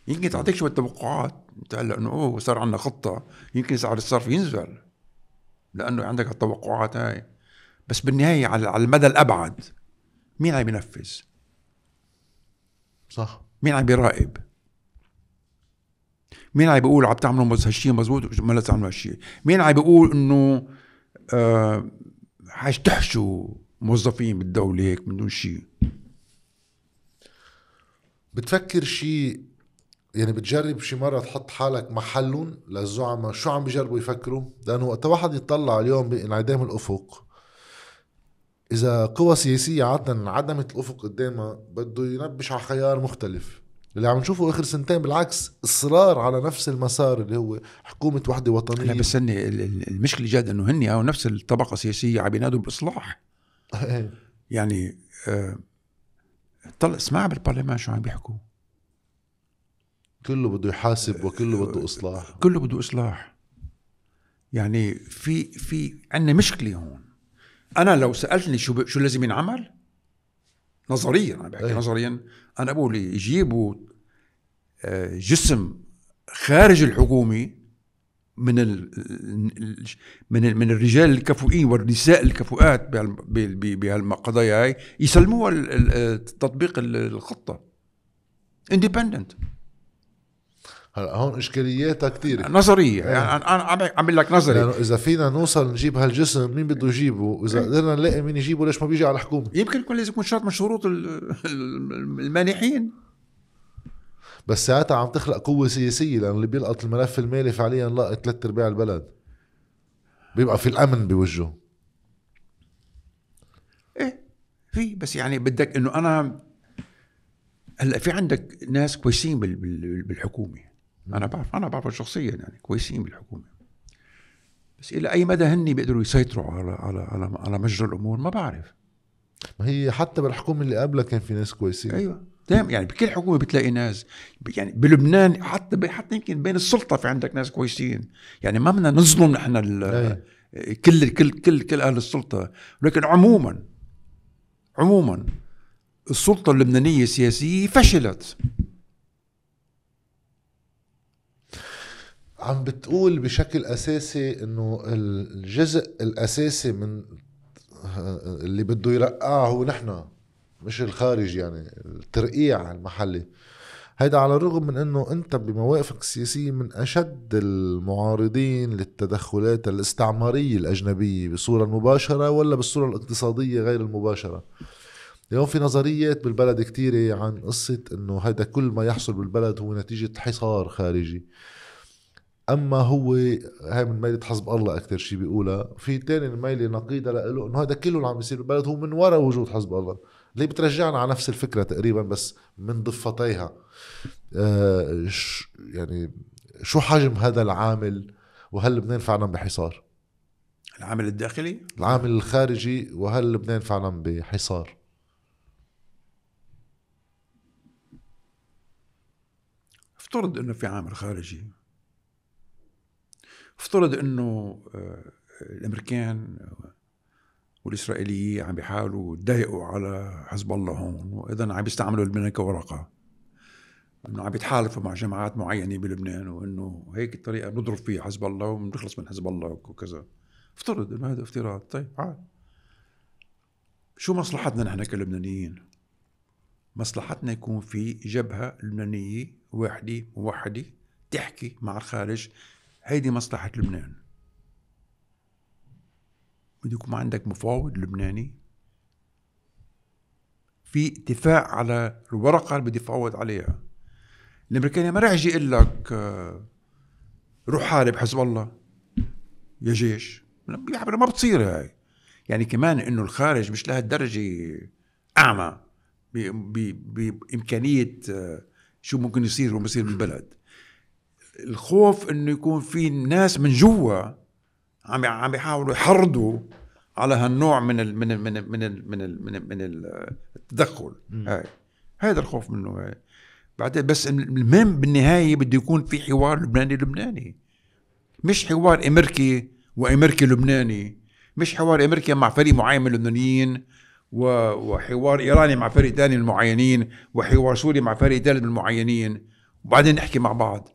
يمكن تعطيك شوية توقعات. انت هلا إنه أوه صار عندنا خطة. يمكن سعر الصرف ينزل. لأنه عندك التوقعات هاي بس بالنهاية على المدى الأبعد مين عم ينفذ؟ صح مين عم بيراقب؟ مين عم بيقول عم تعملوا هالشيء مزبوط ما لا تعملوا هالشيء؟ مين عم بيقول إنه آه حيشتحشوا موظفين بالدولة هيك من دون شيء؟ بتفكر شيء يعني بتجرب شي مرة تحط حالك محلهم للزعماء. شو عم بيجربوا يفكروا؟ لأنه وقت واحد يطلع اليوم بانعدام الأفق إذا قوى سياسية عادة عدمت الأفق قدامها بده ينبش على خيار مختلف. اللي عم نشوفه آخر سنتين بالعكس إصرار على نفس المسار اللي هو حكومة وحدة لا وطنية بس هن ال- ال- المشكلة جاد إنه هن أو نفس الطبقة السياسية عم ينادوا بالاصلاح يعني آه طلع اسمع بالبرلمان شو عم بيحكوا. كله بده يحاسب وكله بده إصلاح. كله بده إصلاح. يعني في في عندنا مشكلة هون. أنا لو سألتني شو ب... شو لازم ينعمل؟ نظريا عم بحكي أي. نظريا أنا بقول يجيبوا آه، جسم خارج الحكومي من ال من ال من الرجال الكفؤين والنساء الكفؤات بهالقضايا هاي يسلموها تطبيق الخطة. اندبندنت هلا هون إشكالياتها كثير نظرية. يعني أنا عم عم لك نظري. يعني إذا فينا نوصل نجيب هالجسم مين بده يجيبه؟ وإذا قدرنا نلاقي مين يجيبه ليش ما بيجي على الحكومة؟ يمكن يكون لازم يكون شرط من شروط المانحين. بس ساعتها عم تخلق قوة سياسية لأنه اللي بيلقط الملف المالي فعليا لقط ثلاث أرباع البلد. بيبقى في الأمن بوجهه. إيه في. بس يعني بدك إنه أنا هلا في عندك ناس كويسين بالحكومة. أنا بعرف أنا بعرف شخصيا يعني كويسين بالحكومة. بس إلى أي مدى هن بيقدروا يسيطروا على على على, على مجرى الأمور؟ ما بعرف. ما هي حتى بالحكومة اللي قبلها كان في ناس كويسين. أيوه. دائما يعني بكل حكومة بتلاقي ناس يعني بلبنان حتى حتى يمكن بين السلطة في عندك ناس كويسين. يعني ما بدنا نظلم نحن كل كل كل كل أهل السلطة. لكن عموما عموما السلطة اللبنانية السياسية فشلت. عم بتقول بشكل أساسي إنه الجزء الأساسي من اللي بده يرقعه هو نحن مش الخارج يعني الترقيع المحلي. هيدا على الرغم من إنه أنت بمواقفك السياسية من أشد المعارضين للتدخلات الاستعمارية الأجنبية بصورة مباشرة ولا بالصورة الاقتصادية غير المباشرة. اليوم في نظريات بالبلد كتيرة عن قصة إنه هذا كل ما يحصل بالبلد هو نتيجة حصار خارجي. أما هو هاي من ميلة حزب الله أكثر شيء بيقولها. في تاني ميلة نقيضة له إنه هذا كله اللي عم بيصير بالبلد هو من وراء وجود حزب الله. اللي بترجعنا على نفس الفكرة تقريبا بس من ضفتيها؟ آه يعني شو حجم هذا العامل وهل لبنان فعلا بحصار؟ العامل الداخلي؟ العامل الخارجي وهل لبنان فعلا بحصار؟ افترض إنه في عامل خارجي. افترض إنه آه، الأمريكان والإسرائيليين عم بيحاولوا يضايقوا على حزب الله هون وإذا عم بيستعملوا لبنان كورقه إنه عم بيتحالفوا مع جماعات معينة بلبنان وإنه هيك الطريقة بنضرب فيها حزب الله وبنخلص من حزب الله وكذا. افترض إنه هذا افتراض. طيب عاد. شو مصلحتنا نحن كلبنانيين؟ مصلحتنا يكون في جبهة لبنانية واحدة موحدة تحكي مع الخارج هيدي مصلحة لبنان. بده يكون عندك مفاوض لبناني. في اتفاق على الورقة اللي بدي يفاوض عليها. الامريكاني ما راح يجي يقول لك آه، روح حارب حزب الله. يا جيش. ما بتصير هاي. يعني كمان إنه الخارج مش لهالدرجه أعمى بإمكانية آه، شو ممكن يصير وما بالبلد. الخوف إنه يكون في ناس من جوا عم عم بيحاولوا يحرضوا على هالنوع من ال من ال من ال من ال من ال من, ال من التدخل. هاي. هذا الخوف منه هاي. بعدين بس المهم بالنهاية بده يكون في حوار لبناني لبناني. مش حوار أمريكي وأمريكي لبناني. مش حوار أمريكا مع فريق معين من اللبنانيين وحوار إيراني مع فريق ثاني من المعينين وحوار سوري مع فريق ثالث من المعينين. وبعدين نحكي مع بعض.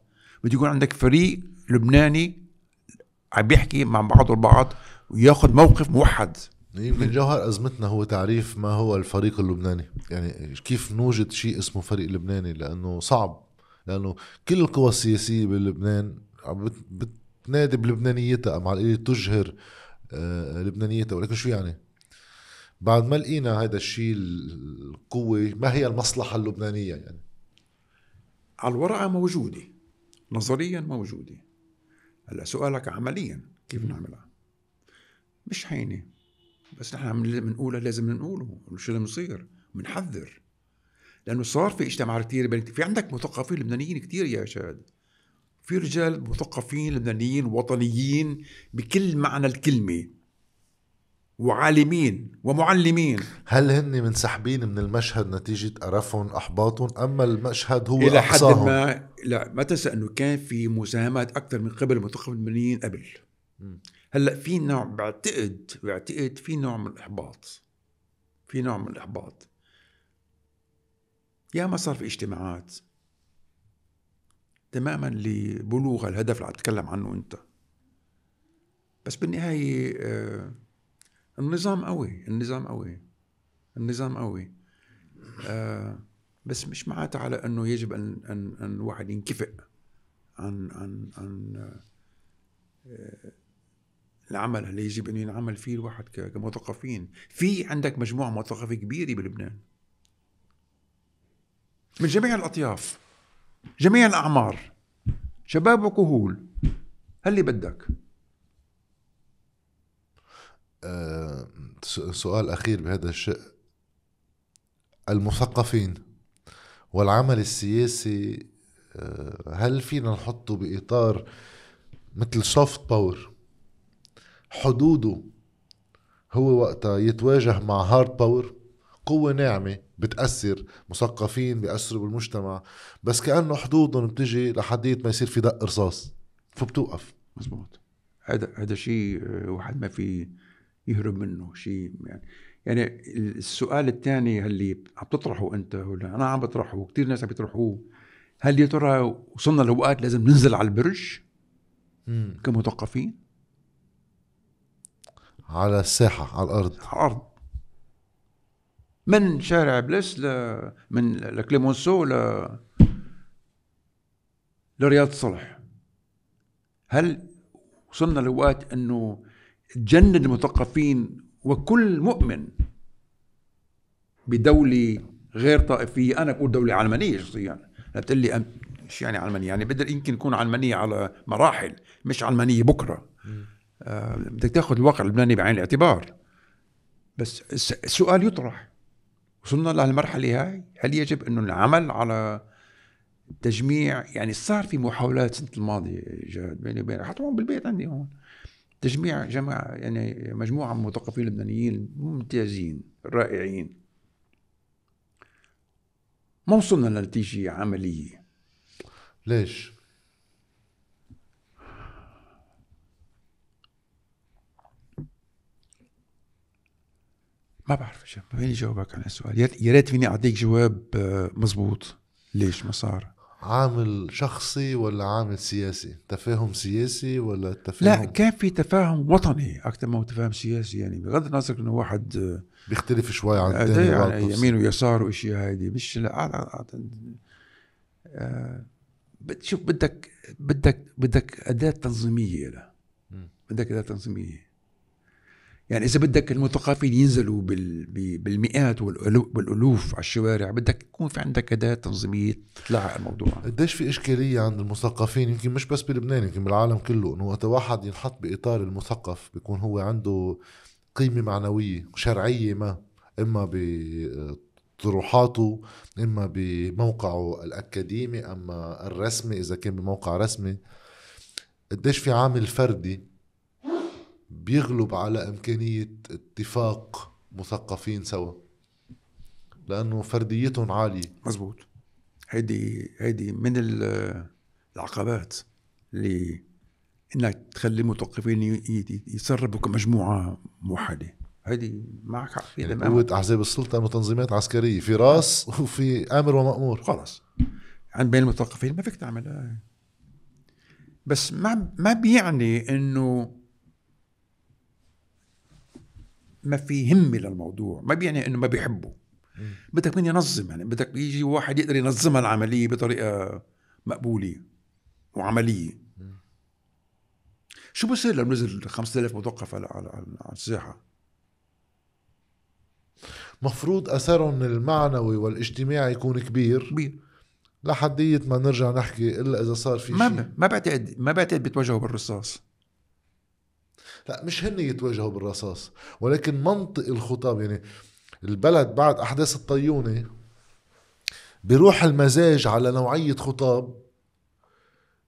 بده يكون عندك فريق لبناني عم بيحكي مع بعضه البعض وياخذ موقف موحد. يمكن جوهر أزمتنا هو تعريف ما هو الفريق اللبناني. يعني كيف نوجد شيء اسمه فريق لبناني؟ لأنه صعب. لأنه كل القوى السياسية بلبنان بتنادي بلبنانيتها مع القليل تجهر آه، لبنانيتها. ولكن شو يعني؟ بعد ما لقينا هذا الشيء القوة ما هي المصلحة اللبنانية يعني؟ على الورقة موجودة. نظريا موجودة. هلأ سؤالك عمليا كيف نعملها؟ مش هينة بس نحن بنقولها لازم نقوله شو اللي بنصير بنحذر لأنه صار في اجتماع كثير بين في عندك مثقفين لبنانيين كثير يا شاد في رجال مثقفين لبنانيين وطنيين بكل معنى الكلمة. وعالمين ومعلمين. هل هن منسحبين من المشهد نتيجة قرفهم أحباطهم أما المشهد هو إلى حد ما لا ما تنسى أنه كان في مساهمات أكثر من قبل المثقفين اللبنانيين قبل هلأ في نوع بعتقد بعتقد في نوع من الإحباط. في نوع من الإحباط. يا ما صار في اجتماعات. تماما لبلوغ الهدف اللي عم تتكلم عنه أنت. بس بالنهاية آه، النظام قوي النظام قوي النظام قوي. آه، بس مش معناتها على إنه يجب أن أن أن الواحد ينكفئ عن عن عن آه، العمل. اللي يجب انه ينعمل فيه الواحد كمثقفين؟ في عندك مجموعة مثقفة كبيرة بلبنان. من جميع الأطياف جميع الأعمار شباب وكهول هل بدك؟ أه سؤال أخير بهذا الشيء. المثقفين والعمل السياسي أه هل فينا نحطه بإطار مثل soft power حدوده هو وقتها يتواجه مع hard power قوة ناعمة بتأثر مثقفين بيأثروا بالمجتمع بس كأنه حدودهم بتجي لحدية ما يصير في دق رصاص فبتوقف. مزبوط. هذا هذا شيء آه، واحد ما في يهرب منه شيء يعني. يعني السؤال الثاني اللي عم تطرحه أنت ولا؟ أنا عم بطرحه وكثير ناس عم يطرحوه. هل يا ترى وصلنا لوقت لازم ننزل على البرج كمثقفين؟ على الساحة على الأرض. على الأرض. من شارع بلس ل من لكليمونسو ل لرياض صلح. هل وصلنا لوقت إنه تجند المثقفين وكل مؤمن بدولة غير طائفية. أنا بقول دولة علمانية شخصيا. لا بتقول لي مش يعني علمانية يعني بدل يمكن يكون علمانية على مراحل مش علمانية بكرة. آه بدك تاخذ الواقع اللبناني بعين الاعتبار. بس السؤال يطرح. وصلنا لهالمرحلة هاي. هل يجب أنه العمل على تجميع؟ يعني صار في محاولات السنة الماضية جاد بيني وبين حتى هون بالبيت عندي هون. تجميع جماعة يعني مجموعة من المثقفين اللبنانيين ممتازين رائعين. ما وصلنا لنتيجة عملية. ليش؟ ما بعرف ما فيني جاوبك على السؤال؟ يا ريت فيني أعطيك جواب آه، مزبوط ليش ما صار؟ عامل شخصي ولا عامل سياسي؟ تفاهم سياسي ولا تفاهم؟ لا كان في تفاهم وطني أكثر ما هو تفاهم سياسي يعني بغض النظر إنه واحد آه، بيختلف شوي عن الثاني آه، يعني يمين ويسار واشياء هيدي مش لا شوف بدك بدك بدك أداة تنظيمية له بدك أداة تنظيمية. يعني إذا بدك المثقفين ينزلوا بالمئات والألوف على الشوارع بدك يكون في عندك أداة تنظيمية تطلع الموضوع. قديش في إشكالية عند المثقفين؟ يمكن مش بس بلبنان يمكن بالعالم كله إنه وقت واحد ينحط بإطار المثقف بيكون هو عنده قيمة معنوية شرعية ما إما بطروحاته إما بموقعه الأكاديمي أما الرسمي إذا كان بموقع رسمي. قديش في عامل فردي بيغلب على إمكانية اتفاق مثقفين سوا. لأنه فرديتهم عالية. مزبوط. هيدي هيدي من العقبات اللي انك تخلي المثقفين يتصرفوا كمجموعة موحدة. هيدي معك حق يعني قوة أحزاب السلطة أنه تنظيمات عسكرية في راس وفي أمر ومأمور. خلص عند بين المثقفين ما فيك تعمل. بس ما ما بيعني إنه ما في همه للموضوع ما بيعني إنه ما بيحبه. بدك من ينظم يعني؟ بدك يجي واحد يقدر ينظمها العملية بطريقة مقبولة وعملية. شو بصير لو نزل 5000 مثقف على على الساحة؟ مفروض أثرهم المعنوي والاجتماعي يكون كبير. كبير. لحدية ما نرجع نحكي إلا إذا صار في ما شيء. ما بعتقد ما بعتقد بيتوجهوا بالرصاص. لا مش هن يتواجهوا بالرصاص ولكن منطق الخطاب يعني البلد بعد أحداث الطيونة بيروح المزاج على نوعية خطاب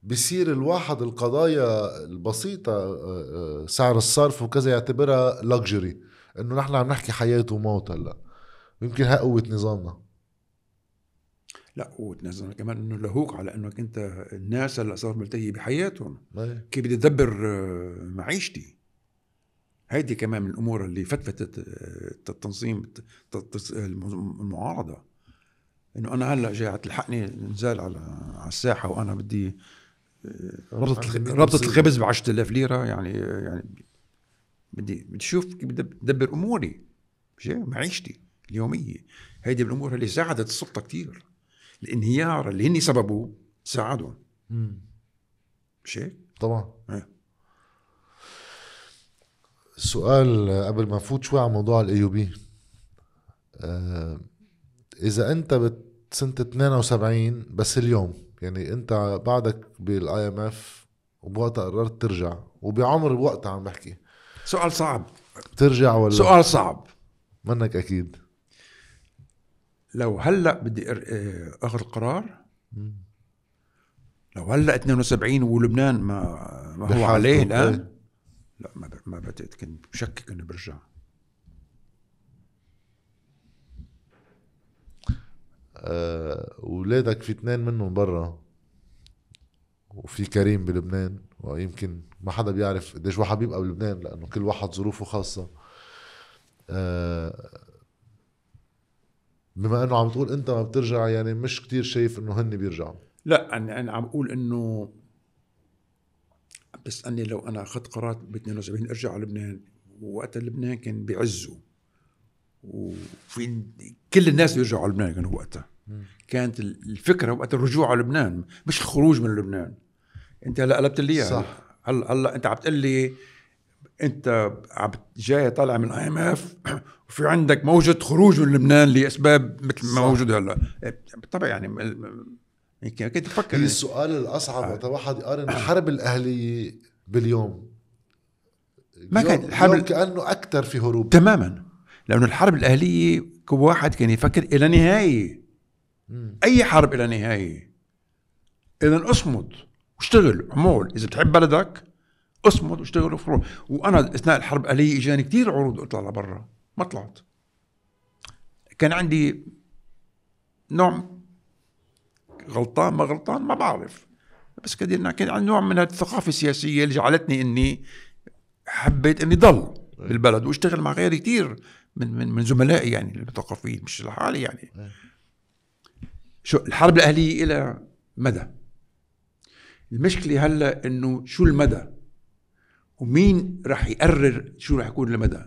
بصير الواحد القضايا البسيطة آه، آه، سعر الصرف وكذا يعتبرها لكجري إنه نحن عم نحكي حياة وموت هلأ. يمكن هاي قوة نظامنا. لا نظامنا كمان إنه لهوك على إنك أنت الناس هلأ صار ملتهية بحياتهم. كيف بدي أدبر آه، معيشتي؟ هيدي كمان من الأمور اللي فتفتت التنظيم المعارضة إنه أنا هلأ جاي تلحقني نزال على على الساحة وأنا بدي مية ربطة مصيبة. الخبز ب 10000 ليرة يعني يعني بدي بدي أشوف كيف بدي بدبر أموري؟ معيشتي اليومية هيدي الأمور اللي ساعدت السلطة كثير الانهيار اللي هن سببه ساعدهم. مش هيك؟ طبعا إيه. سؤال قبل ما نفوت شوي على موضوع ال AUB إذا أنت بسنة 72 بس اليوم يعني أنت بعدك بال IMF وبوقتها قررت ترجع وبعمر وقتها عم بحكي. سؤال صعب. بترجع ولا؟ سؤال صعب. منك أكيد. لو هلأ بدي آه، أخذ القرار لو هلأ 72 ولبنان ما ما هو عليه إيه. الان لا ما ب- ما بعتقد كنت بشكك إنه برجع. آه، اولادك في اثنين منهم برا وفي كريم بلبنان ويمكن ما حدا بيعرف قديش واحد بيبقى بلبنان لأنه كل واحد ظروفه خاصة. آه، بما إنه عم تقول أنت ما بترجع يعني مش كتير شايف إنه هن بيرجعوا. لا أنا أنا عم أقول إنه عم تسالني لو أنا أخذت قرار ب 72 ارجع على لبنان وقتها لبنان كان بعزه وفي كل الناس بيرجعوا على لبنان كانوا وقتها كانت الفكرة وقت الرجوع على لبنان مش الخروج من لبنان انت هلا قلبت لي إياها. صح. هلا هلا انت عم تقول لي انت عم جاي طالع من IMF وفي عندك موجة خروج من لبنان لأسباب مثل ما. موجود هلا بالطبع يعني كنت تفكر. هي السؤال الأصعب. وقت واحد يقارن الحرب الأهلية باليوم. ما كان الحرب كأنه أكثر في هروب. تماما. لأنه الحرب الأهلية كل واحد كان يفكر إلى نهاية. أي حرب إلى نهاية. اذا اصمد واشتغل. عمول إذا بتحب بلدك اصمد واشتغل وفروح وأنا أثناء الحرب الأهلية إجاني كثير عروض أطلع لبرا. ما طلعت. كان عندي نوع غلطان ما غلطان ما بعرف. بس كان كان عندي نوع من الثقافة السياسية اللي جعلتني إني حبيت إني ضل بالبلد وأشتغل مع غيري كثير من من من زملائي يعني المثقفين مش لحالي يعني. شو الحرب الأهلية إلى مدى؟ المشكلة هلأ إنه شو المدى؟ ومين راح يقرر شو راح يكون المدى؟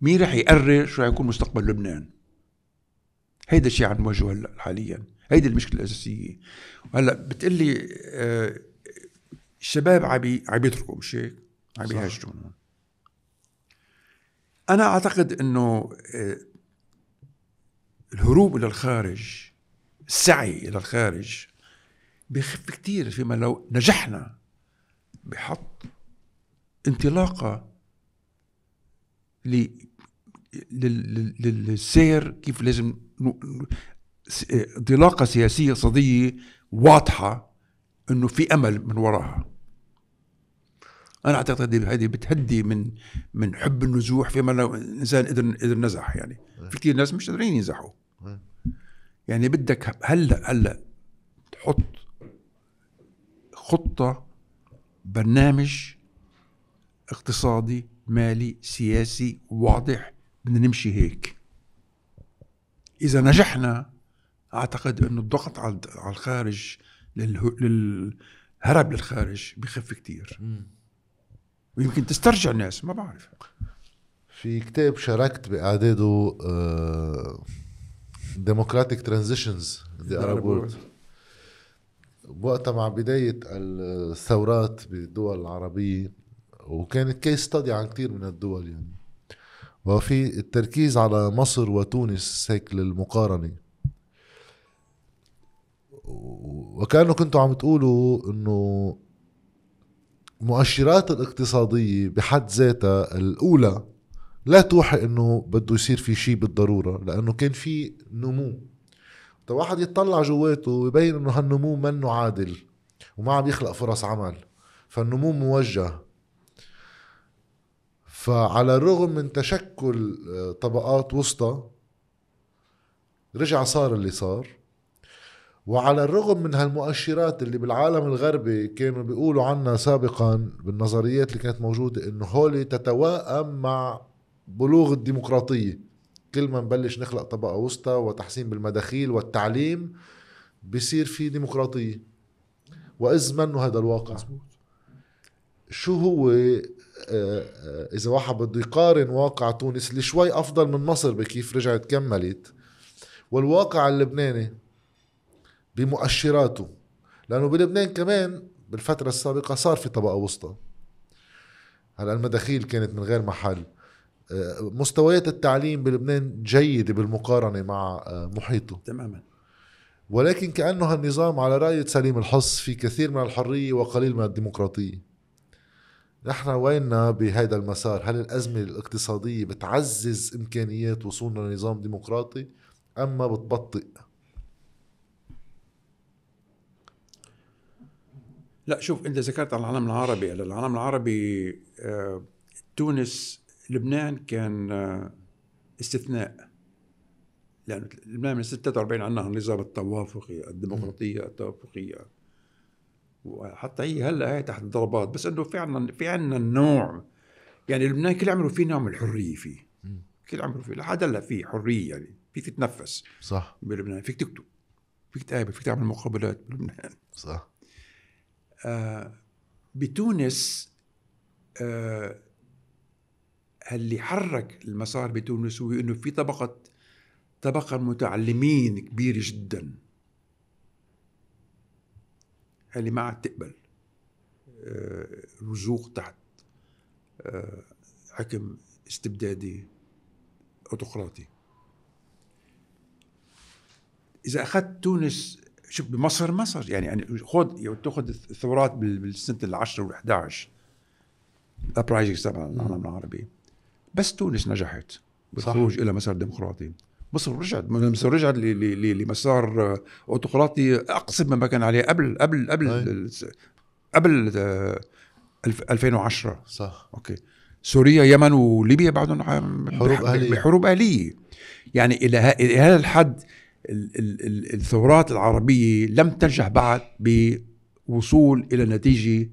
مين راح يقرر شو راح يكون مستقبل لبنان؟ هيدا الشيء عم نواجهه هلا حاليا. هيدي المشكلة الأساسية. وهلا بتقلي آه الشباب عم عم يتركوا مش هيك؟ عم صح. يهاجروا. أنا أعتقد إنه آه، الهروب إلى الخارج السعي إلى الخارج بيخف كتير فيما لو نجحنا بحط انطلاقة ل لل- لل- للسير كيف لازم انطلاقه سياسية صدية واضحة إنه في أمل من وراها. أنا أعتقد هذه- بتهدي من من حب النزوح فيما لو الانسان قدر قدر نزح يعني. في كثير ناس مش قادرين ينزحوا. مم. يعني بدك هلا هلأ تحط خطة برنامج اقتصادي مالي سياسي واضح بدنا نمشي هيك. إذا نجحنا أعتقد انه الضغط على على الخارج للهرب للهرب للخارج بخف كتير. ويمكن تسترجع الناس ما بعرف. في كتاب شاركت بإعداده Democratic Transitions the Arab وقتها مع بداية الثورات بالدول العربية وكانت كيس ستادي عن كثير من الدول يعني. وفي التركيز على مصر وتونس هيك للمقارنة وكانوا كنتوا عم تقولوا إنه المؤشرات الاقتصادية بحد ذاتها الأولى لا توحي إنه بده يصير في شيء بالضرورة لأنه كان في نمو. طيب واحد يطلع جواته ويبين إنه هالنمو منه عادل وما عم يخلق فرص عمل فالنمو موجه. فعلى الرغم من تشكل آه، طبقات وسطى رجع صار اللي صار. وعلى الرغم من هالمؤشرات اللي بالعالم الغربي كانوا بيقولوا عنها سابقا بالنظريات اللي كانت موجودة إنه هولي تتوائم مع بلوغ الديمقراطية. كل ما نبلش نخلق طبقة وسطى وتحسين بالمداخيل والتعليم بصير في ديمقراطية. وإذ منه هذا الواقع. مزبوط. شو هو آه، آه، إذا واحد بده يقارن واقع تونس اللي شوي أفضل من مصر بكيف رجعت كملت. والواقع اللبناني بمؤشراته لأنه بلبنان كمان بالفترة السابقة صار في طبقة وسطى. هلا المداخيل كانت من غير محل. آه، مستويات التعليم بلبنان جيدة بالمقارنة مع محيطه. تماما. ولكن كأنه هالنظام على راية سليم الحص في كثير من الحرية وقليل من الديمقراطية. نحن ويننا بهذا المسار؟ هل الأزمة الاقتصادية بتعزز إمكانيات وصولنا لنظام ديمقراطي أما بتبطئ؟ لا شوف انت ذكرت على العالم العربي العالم العربي آه، تونس لبنان كان آه، استثناء. لأنه لبنان من 46 عندنا النظام التوافقي الديمقراطية التوافقية. وحتى هي هلا هي تحت الضربات بس إنه في عندنا في عندنا نوع يعني لبنان كل عمره في نوع من الحرية فيه. كل عمره فيه لحد هلا في حرية يعني فيك تتنفس صح. بلبنان فيك تكتب فيك تقابل فيك تعمل مقابلات بلبنان. صح. آه، بتونس آه، اللي حرك المسار بتونس هو إنه في طبقه طبقة متعلمين كبيرة جدا. اللي ما عاد تقبل آه، رزوق تحت آه، حكم استبدادي اوتقراطي إذا أخذت تونس شوف بمصر مصر. يعني يعني خذ تأخذ الثورات بال- بالسنة العشرة وال11 ال uprising تبع العالم العربي. بس تونس نجحت بالخروج إلى مسار ديمقراطي. مصر رجعت. مصر رجعت لمسار آه، اوتقراطي اقصى مما كان عليه قبل قبل قبل أي. قبل آه، الف- 2010 صح. okay. سوريا يمن وليبيا بعدهم حروب أهلية. بحروب أهلية. يعني إلى هذا الحد ال- ال- ال- الثورات العربية لم تنجح بعد بوصول إلى نتيجة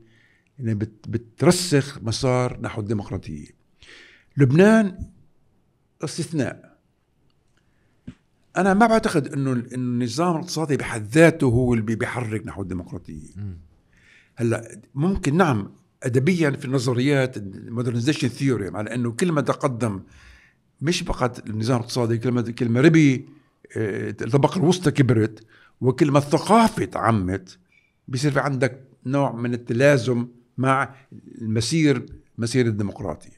يعني بت- بترسخ مسار نحو الديمقراطية. لبنان استثناء. أنا ما بعتقد إنه النظام الاقتصادي بحد ذاته هو اللي بيحرك نحو الديمقراطية. هلأ ممكن نعم ادبيا في النظريات ال modernization theory على إنه كل ما تقدم مش فقط النظام الاقتصادي كل ما كل ما ربي آه، الطبقة الوسطى كبرت وكل ما الثقافة تعمت بصير في عندك نوع من التلازم مع المسير مسير الديمقراطي.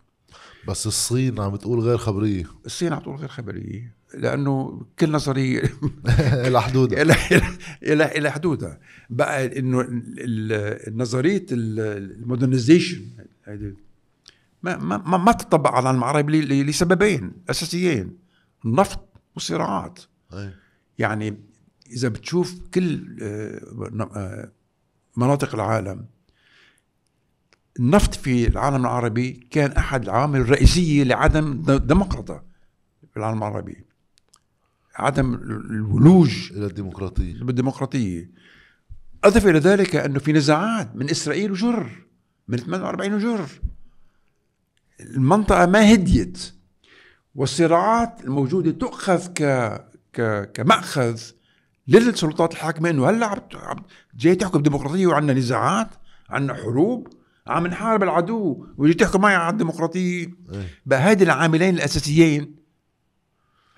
بس الصين عم بتقول غير خبرية. الصين عم تقول غير خبرية. لأنه كل نظريه إلى حدود إلى إلى إلى حدودها. بقى إنه نظرية ال- المودرنيزيشن هيدي. ما ما ما, تطبق على ل- لسببين أساسيين النفط والصراعات. يعني إذا بتشوف كل آه، آه، مناطق العالم النفط في العالم العربي كان أحد العوامل الرئيسيه لعدم د- ديمقراطه في العالم العربي. عدم الولوج إلى الديمقراطية. بالديمقراطية أضف إلى ذلك أنه في نزاعات من إسرائيل وجر من 48 وجر. المنطقة ما هديت والصراعات الموجودة تؤخذ ك... ك... كمأخذ للسلطات الحاكمة أنه هلأ عم جاي تحكم ديمقراطية وعندنا نزاعات عندنا حروب عم نحارب العدو وجاي تحكم معي عن الديمقراطية. أي. بقى هذه العاملين الأساسيين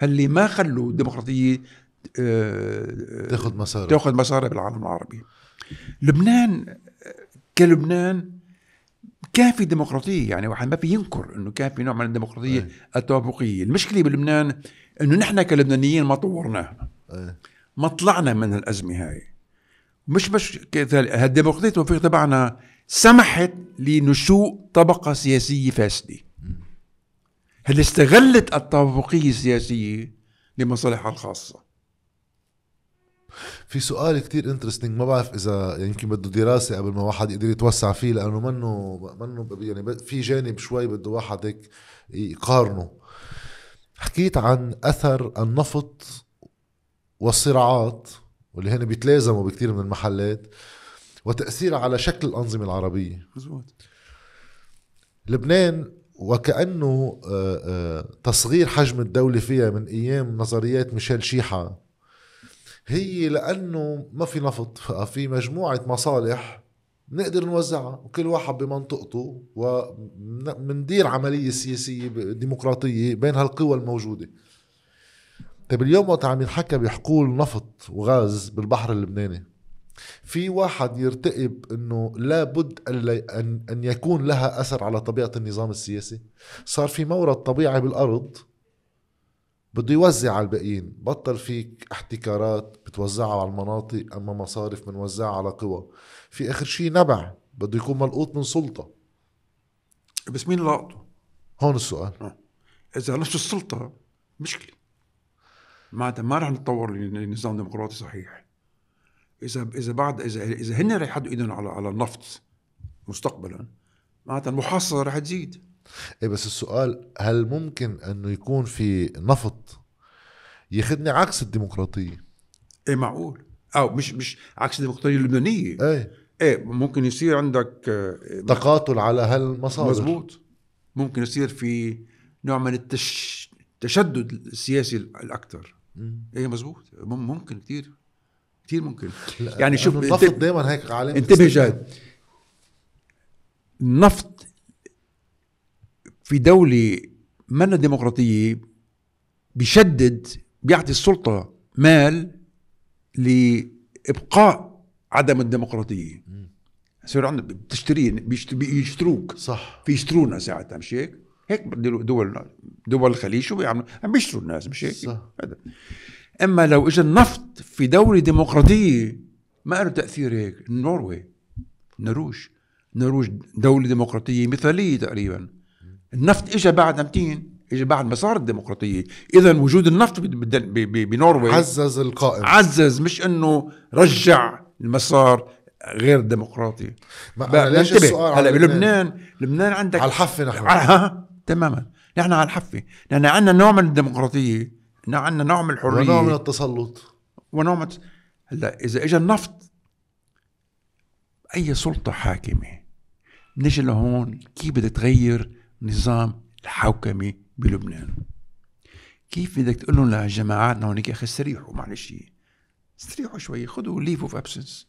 اللي ما خلوا الديمقراطية آه، تاخذ مسار تاخذ مسارها بالعالم العربي. لبنان كلبنان كان في ديمقراطية يعني واحد ما في ينكر إنه كان في نوع من الديمقراطية أي. التوافقية. المشكلة بلبنان إنه نحن كلبنانيين ما طورناها أي. ما طلعنا من الازمه هاي. مش مش كذلك هالديمقراطية التوافقيه تبعنا سمحت لنشوء طبقة سياسية فاسدة. هل استغلت التوافقية السياسية لمصالحها الخاصة؟ في سؤال كتير انترستنج ما بعرف إذا يمكن بده دراسة قبل ما واحد يقدر يتوسع فيه لأنه منه منه يعني في جانب شوي بده واحد هيك يقارنه. حكيت عن أثر النفط والصراعات واللي هن بيتلازموا بكثير من المحلات وتأثيرها على شكل الأنظمة العربية. مزبوط. لبنان وكأنه آه، آه، تصغير حجم الدولة فيها من أيام نظريات ميشيل شيحة هي لأنه ما في نفط في مجموعة مصالح نقدر نوزعها وكل واحد بمنطقته ومندير عملية سياسية ديمقراطية بين هالقوى الموجودة. طيب اليوم وقت عم ينحكى بحقول نفط وغاز بالبحر اللبناني. في واحد يرتقب إنه لابد أن ان يكون لها أثر على طبيعة النظام السياسي. صار في مورد طبيعي بالأرض بده يوزع على الباقيين. بطل فيك احتكارات بتوزعها على المناطق أما مصارف بنوزعها على قوى. في آخر شيء نبع بده يكون ملقوط من سلطة. بس مين لقطه؟ هون السؤال. آه. إذا نفس السلطة مشكلة. معناتها ما رح نتطور لنظام ديمقراطي صحيح. إذا إذا بعد إذا إذا هن رح يحدوا إيدهم على على النفط مستقبلا معناتها المحاصصه رح تزيد. إيه بس السؤال هل ممكن إنه يكون في نفط ياخذني عكس الديمقراطية؟ إيه معقول. أو مش مش عكس الديمقراطية اللبنانية. إيه. إيه ممكن يصير عندك آه، تقاتل على هالمصادر. مزبوط ممكن يصير في نوع من التش... التشدد السياسي الأكثر. إيه مزبوط ممكن كثير كثير ممكن. يعني شوف النفط دائما هيك عالم انتبه جاد النفط في دولة منا ديمقراطية بيشدد بيعطي السلطة مال لإبقاء عدم الديمقراطية. يصير عندك بتشتري بيشتروك. صح. في يشترونا ساعتها مش هيك؟ هيك دول دول الخليج شو بيعملوا؟ عم بيشتروا الناس مش هيك؟ صح. هذا. أما لو اجى النفط في دولة ديمقراطية ما له تأثير هيك. النرويج النرويج النرويج دولة ديمقراطية مثالية تقريبا. النفط اجى بعد 200 اجى بعد ما صارت ديمقراطيه اذا وجود النفط بنرويج عزز القائم. عزز مش إنه رجع المسار غير ديمقراطي. السؤال هلا بلبنان لبنان عندك على الحافه نحن. تماما. نحن على الحافه لأن عندنا نوع من الديمقراطية. عندنا نوع من الحرية. ونوع من التسلط. ونوع من هلا إذا اجى النفط أي سلطة حاكمة نجي لهون كيف بدها تغير نظام الحوكمة بلبنان؟ كيف بدك تقول لهم لجماعاتنا هونيك يا أخي استريحوا معلش استريحوا شوي خذوا leave of absence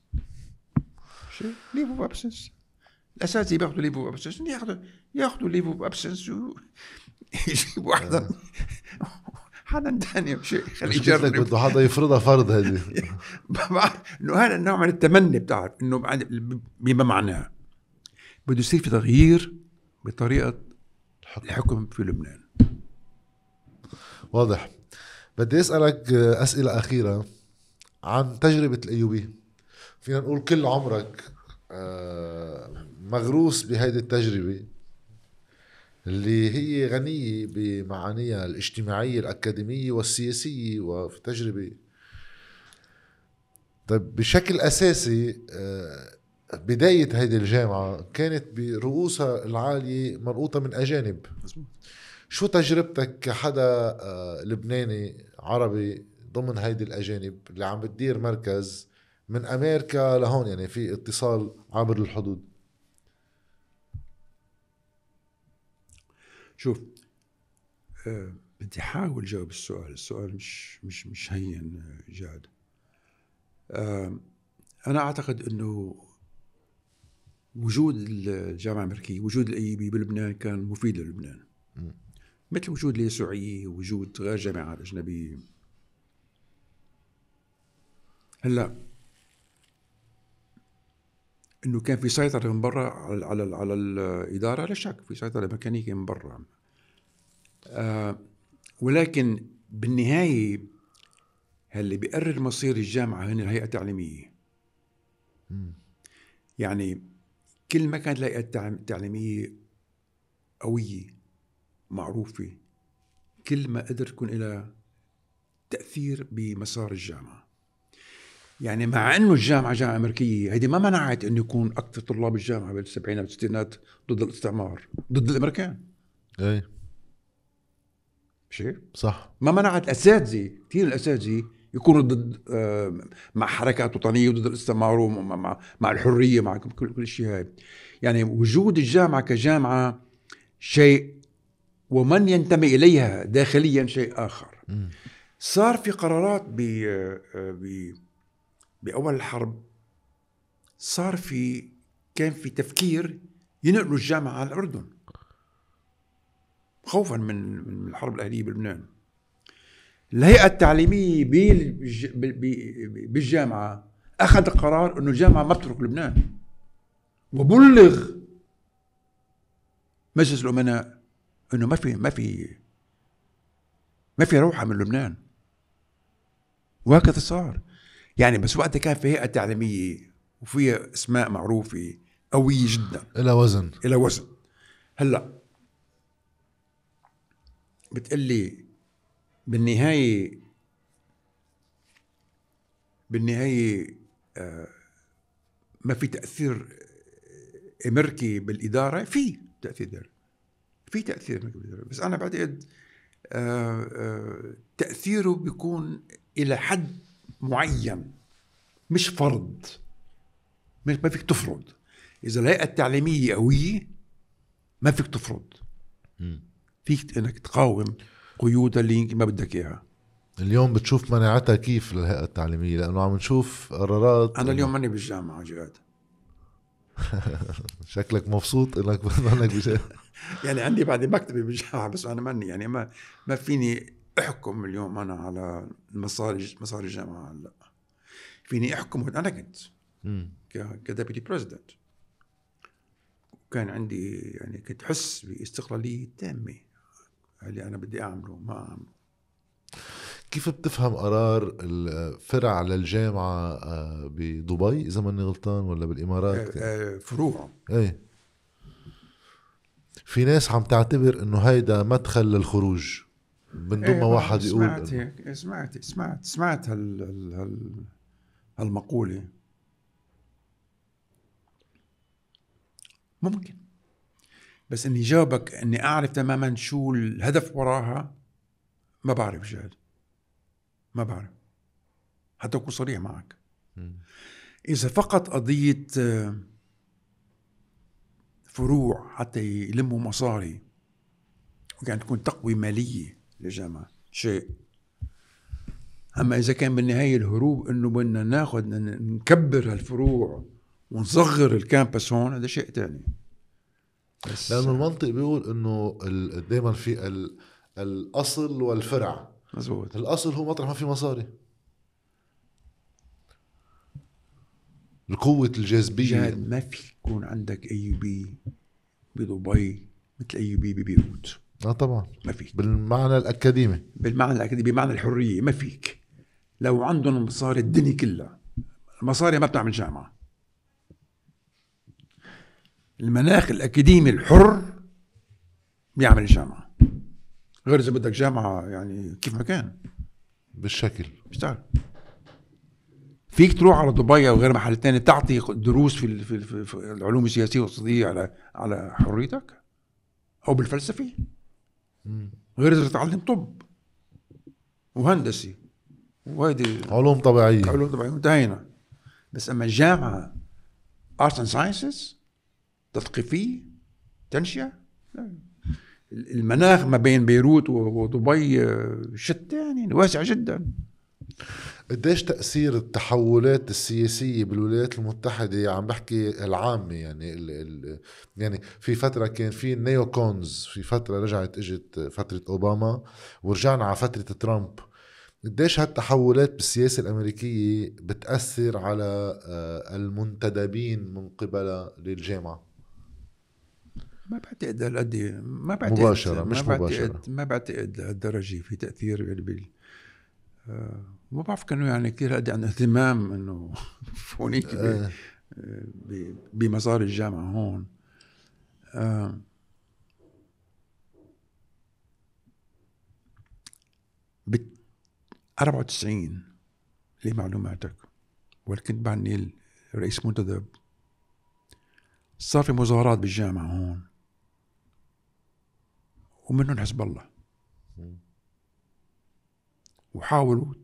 leave of absence الأساتذة بياخذوا leave of absence ياخذوا ياخذوا leave of absence ويجيبوا واحد حدا ثاني شيء خليه يجرب. بده حدا يفرضها فرض هذه. إنه هذا النوع من التمني بتعرف إنه بما معناه. بده يصير في تغيير بطريقة الحكم. في لبنان. واضح. بدي أسألك أسئلة أخيرة عن تجربة ال AUB فينا نقول كل عمرك آه، مغروس بهيدي التجربة. اللي هي غنية بمعانيها الاجتماعية الأكاديمية والسياسية وفي تجربة طيب بشكل أساسي آه، بداية هيدي الجامعة كانت برؤوسها العالية مرقوطة من أجانب. شو تجربتك كحدا آه، لبناني عربي ضمن هيدي الأجانب اللي عم بتدير مركز من أمريكا لهون؟ يعني في اتصال عبر الحدود. شوف أه بدي أحاول جاوب السؤال. السؤال مش مش مش هين جاد. أه أنا أعتقد إنه وجود الجامعة الأمريكية وجود ال AUB بلبنان كان مفيد للبنان. مثل وجود اليسوعيه وجود غير جامعات أجنبية. هلأ إنه كان في سيطرة من برا على على, على الإدارة لا شك في سيطرة ميكانيكية من برا. آه ولكن بالنهاية اللي بيقرر مصير الجامعة هن الهيئة التعليمية؟ يعني كل ما كانت الهيئة التعليمية قوية معروفة كل ما قدر يكون لها تأثير بمسار الجامعة. يعني مع إنه الجامعة جامعة أمريكية هيدي ما منعت إنه يكون أكثر طلاب الجامعة بالسبعينات والستينات ضد الاستعمار ضد الأمريكان. إيه. هيك؟ صح. ما منعت الأساتذة كثير الأساتذة يكونوا ضد آه، مع حركات وطنية وضد الاستعمار ومع مع الحرية مع كل كل الشيء هاي. يعني وجود الجامعة كجامعة شيء ومن ينتمي إليها داخليا شيء آخر. صار في قرارات ب ب بأول الحرب صار في كان في تفكير ينقلوا الجامعة على الأردن. خوفا من من الحرب الأهلية بلبنان. الهيئة التعليمية بالجامعة أخذ قرار إنه الجامعة ما بتترك لبنان. وبلغ مجلس الأمناء إنه ما في ما في ما في روحة من لبنان. وهكذا صار. يعني بس وقتها كان في هيئة تعليمية وفيها أسماء معروفة قوية جدا. إلى وزن. إلى وزن. هلأ بتقلي بالنهاية بالنهاية آه، ما في تأثير أمريكي بالإدارة؟ في تأثير في تأثير أمريكي بالإدارة. بس أنا بعتقد آه، آه، تأثيره بيكون إلى حد معين. مش فرض. ما فيك تفرض. إذا الهيئة التعليمية قوية ما فيك تفرض. فيك إنك تقاوم قيودها اللي ما بدك إياها. اليوم بتشوف مناعتها كيف للهيئة التعليمية؟ لأنه عم نشوف قرارات أنا اليوم ماني بالجامعة جاد شكلك مبسوط انك بالجامعة يعني عندي بعد مكتبي بالجامعة بس أنا ماني يعني ما ما فيني أحكم اليوم أنا على مصاري مصاري الجامعة هلأ. فيني أحكم أنا كنت. كديبيتي بريزيدنت. كان عندي يعني كنت حس باستقلالية تامة اللي أنا بدي أعمله ما أعمله. كيف بتفهم قرار الفرع للجامعة آه، بدبي؟ إذا ماني غلطان ولا بالإمارات؟ آه، آه، فروع. إيه. في ناس عم تعتبر إنه هيدا مدخل للخروج. من دون ما واحد يقول سمعت هيك سمعت سمعت سمعت هال هال هالمقولة. ممكن. بس إني جاوبك إني أعرف تماما شو الهدف وراها ما بعرف جاد. ما بعرف. حتى أكون صريح معك. إذا فقط قضية فروع حتى يلموا مصاري وكانت تكون تقوية مالية للجامعة شيء. أما إذا كان بالنهاية الهروب إنه بدنا ناخذ نكبر هالفروع ونصغر ال campus هون هذا شيء ثاني لأنه المنطق بيقول إنه دائما في الأصل والفرع. مزبوط الأصل هو مطرح ما في مصاري. القوة الجاذبية. ما في يكون عندك AUB بدبي مثل AUB ببيروت. آه طبعا. ما فيك. بالمعنى الأكاديمي. بالمعنى الأكاديمي بمعنى الحرية ما فيك. لو عندهم مصاري الدنيا كلها المصاري ما بتعمل جامعة. المناخ الأكاديمي الحر بيعمل جامعة. غير إذا بدك جامعة يعني كيف ما كان. بالشكل. بيشتغل. فيك تروح على دبي أو غير محل تاني تعطي دروس في, في, في, في العلوم السياسية والاقتصاديه على على حريتك؟ أو بالفلسفة؟ غير إذا تتعلم طب وهندسه وهيدي علوم طبيعية. علوم طبيعية. انتهينا. بس أما الجامعة arts and sciences تثقيفية تنشئة المناخ ما بين بيروت ودبي آه، شقة يعني واسع جدا. قديش تأثير التحولات السياسية بالولايات المتحدة؟ عم بحكي العامة يعني ال ال يعني في فترة كان في نيو كونز في فترة رجعت إجت فترة أوباما ورجعنا على فترة ترامب. قديش هالتحولات بالسياسة الأمريكية بتأثر على آه، المنتدبين من قبل للجامعة؟ ما بعتقد هالقد ما بعتقد مباشرة مش ما بعتقد ما بعتقد لهالدرجة في تأثير بال آه ما بعرف كانوا يعني كثير قد عندنا اهتمام إنه هونيك آه. بمزار الجامعة هون. آه. ب 94 لمعلوماتك وكنت بعني رئيس منتدب. صار في مظاهرات بالجامعة هون. ومنهم حزب الله. وحاولوا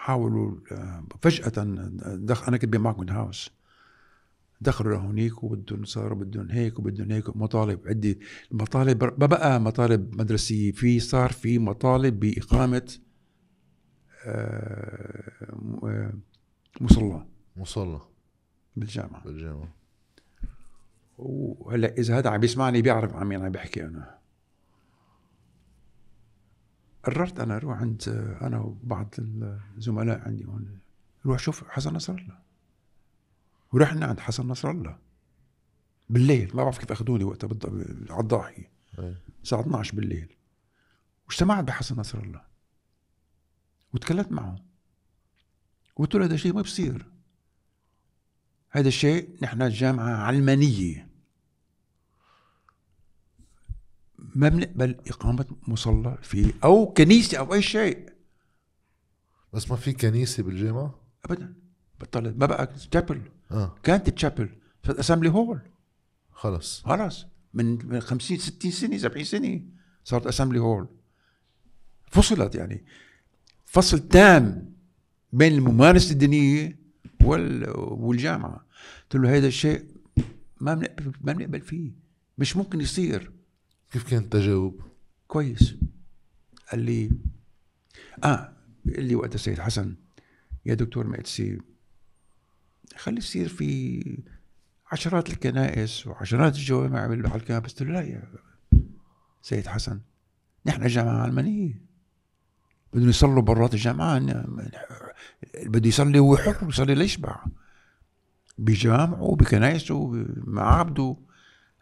حاولوا آه، فجأة دخل أنا كنت بماكمنت هاوس. دخلوا لهونيك وبدهم صاروا بدهم هيك وبدهم هيك مطالب عدة مطالب ما بقى مطالب مدرسية في صار في مطالب بإقامة آه، آه، مصلى. مصلى. بالجامعة. بالجامعة. وهلأ إذا هذا عم يسمعني بيعرف عن مين عم بحكي أنا. قررت أنا أروح عند أنا وبعض الزملاء عندي هون. روح شوف حسن نصر الله. ورحنا عند حسن نصر الله. بالليل ما بعرف كيف أخذوني وقتها بالض- على الضاحيه إيه. الساعة 12 بالليل. واجتمعت بحسن نصر الله. وتكلمت معه. قلت له هذا شيء ما بصير. هذا الشيء نحن جامعة علمانية. ما بنقبل إقامة مصلى فيه أو كنيسة أو أي شيء. بس ما في كنيسة بالجامعة؟ أبدا. بطلت ما بقى تشابل آه. كانت تشابل صارت أسامبلي هول خلص. خلاص من من 50 60 سنة 70 سنة صارت أسامبلي هول فصلت يعني. فصل تام بين الممارسة الدينية وال والجامعة. قلت له هذا الشيء ما بنقبل ما بنقبل فيه. مش ممكن يصير. كيف كان التجاوب؟ كويس. قال لي آه قال لي وقتها السيد حسن يا دكتور مقدسي خلي يصير في عشرات الكنائس وعشرات الجوامع قلت له لا يا سيد حسن نحن جامعة علمانية بدهم يصلوا برات الجامعة بده يصلي هو حر يصلي ليشبع بجامعه بكنايسه بمعابده.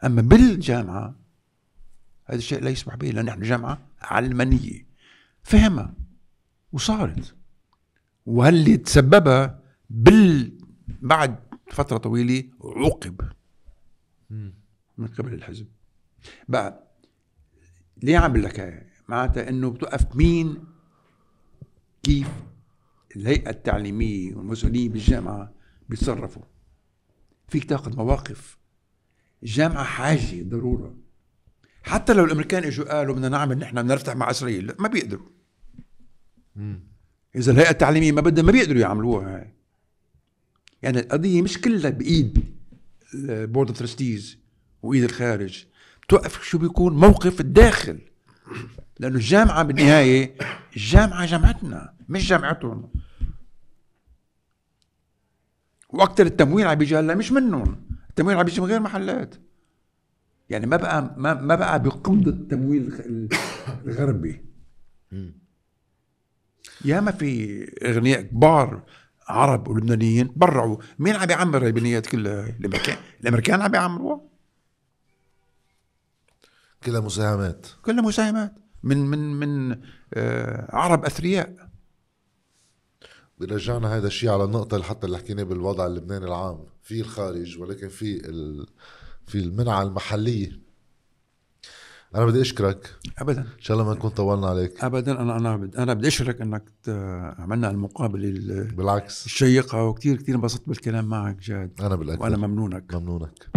أما بالجامعة هذا الشيء لا يسمح به لأن نحن جامعه علمانية. فهمها وصارت. واللي تسببها بال بعد فترة طويلة عوقب من قبل الحزب. بقى ليه عم لك؟ معناتها إنه بتوقف مين؟ كيف الهيئة التعليمية والمسؤولين بالجامعة بيتصرفوا؟ فيك تأخذ مواقف. الجامعة حاجة ضرورة. حتى لو الأمريكان إجوا قالوا بدنا نعمل نحن بدنا نفتح مع إسرائيل لا، ما بيقدروا. إذا الهيئة التعليمية ما بدها ما بيقدروا يعملوها هاي. يعني القضية مش كلها بإيد ال board of trustees وإيد الخارج. بتوقف شو بيكون موقف الداخل. لأنه الجامعة بالنهاية الجامعة جامعتنا مش جامعتهم. وأكثر التمويل عم بيجي هلا مش منهم. التمويل عم بيجي من غير محلات. يعني ما بقى ما, ما بقى بقبضه التمويل الغربي. ياما في أغنياء كبار عرب ولبنانيين برعوا. مين عم بيعمر البنيات كلها؟ الامريكان الأمريكان عم بيعمروها كلها مساهمات. كلها مساهمات. من من من آه عرب أثرياء. بيرجعنا هذا الشيء على النقطة اللي حتى اللي حكيناه بالوضع اللبناني العام. في الخارج ولكن في ال... في المنعة المحلية. أنا بدي أشكرك. ابدا. إن شاء الله ما نكون طولنا عليك. ابدا. أنا أنا بد- أنا بدي أشكرك إنك عملنا المقابلة ال- بالعكس. الشيقة وكثير كثير انبسطت بالكلام معك جاد. أنا بالأكثر وأنا ممنونك. ممنونك.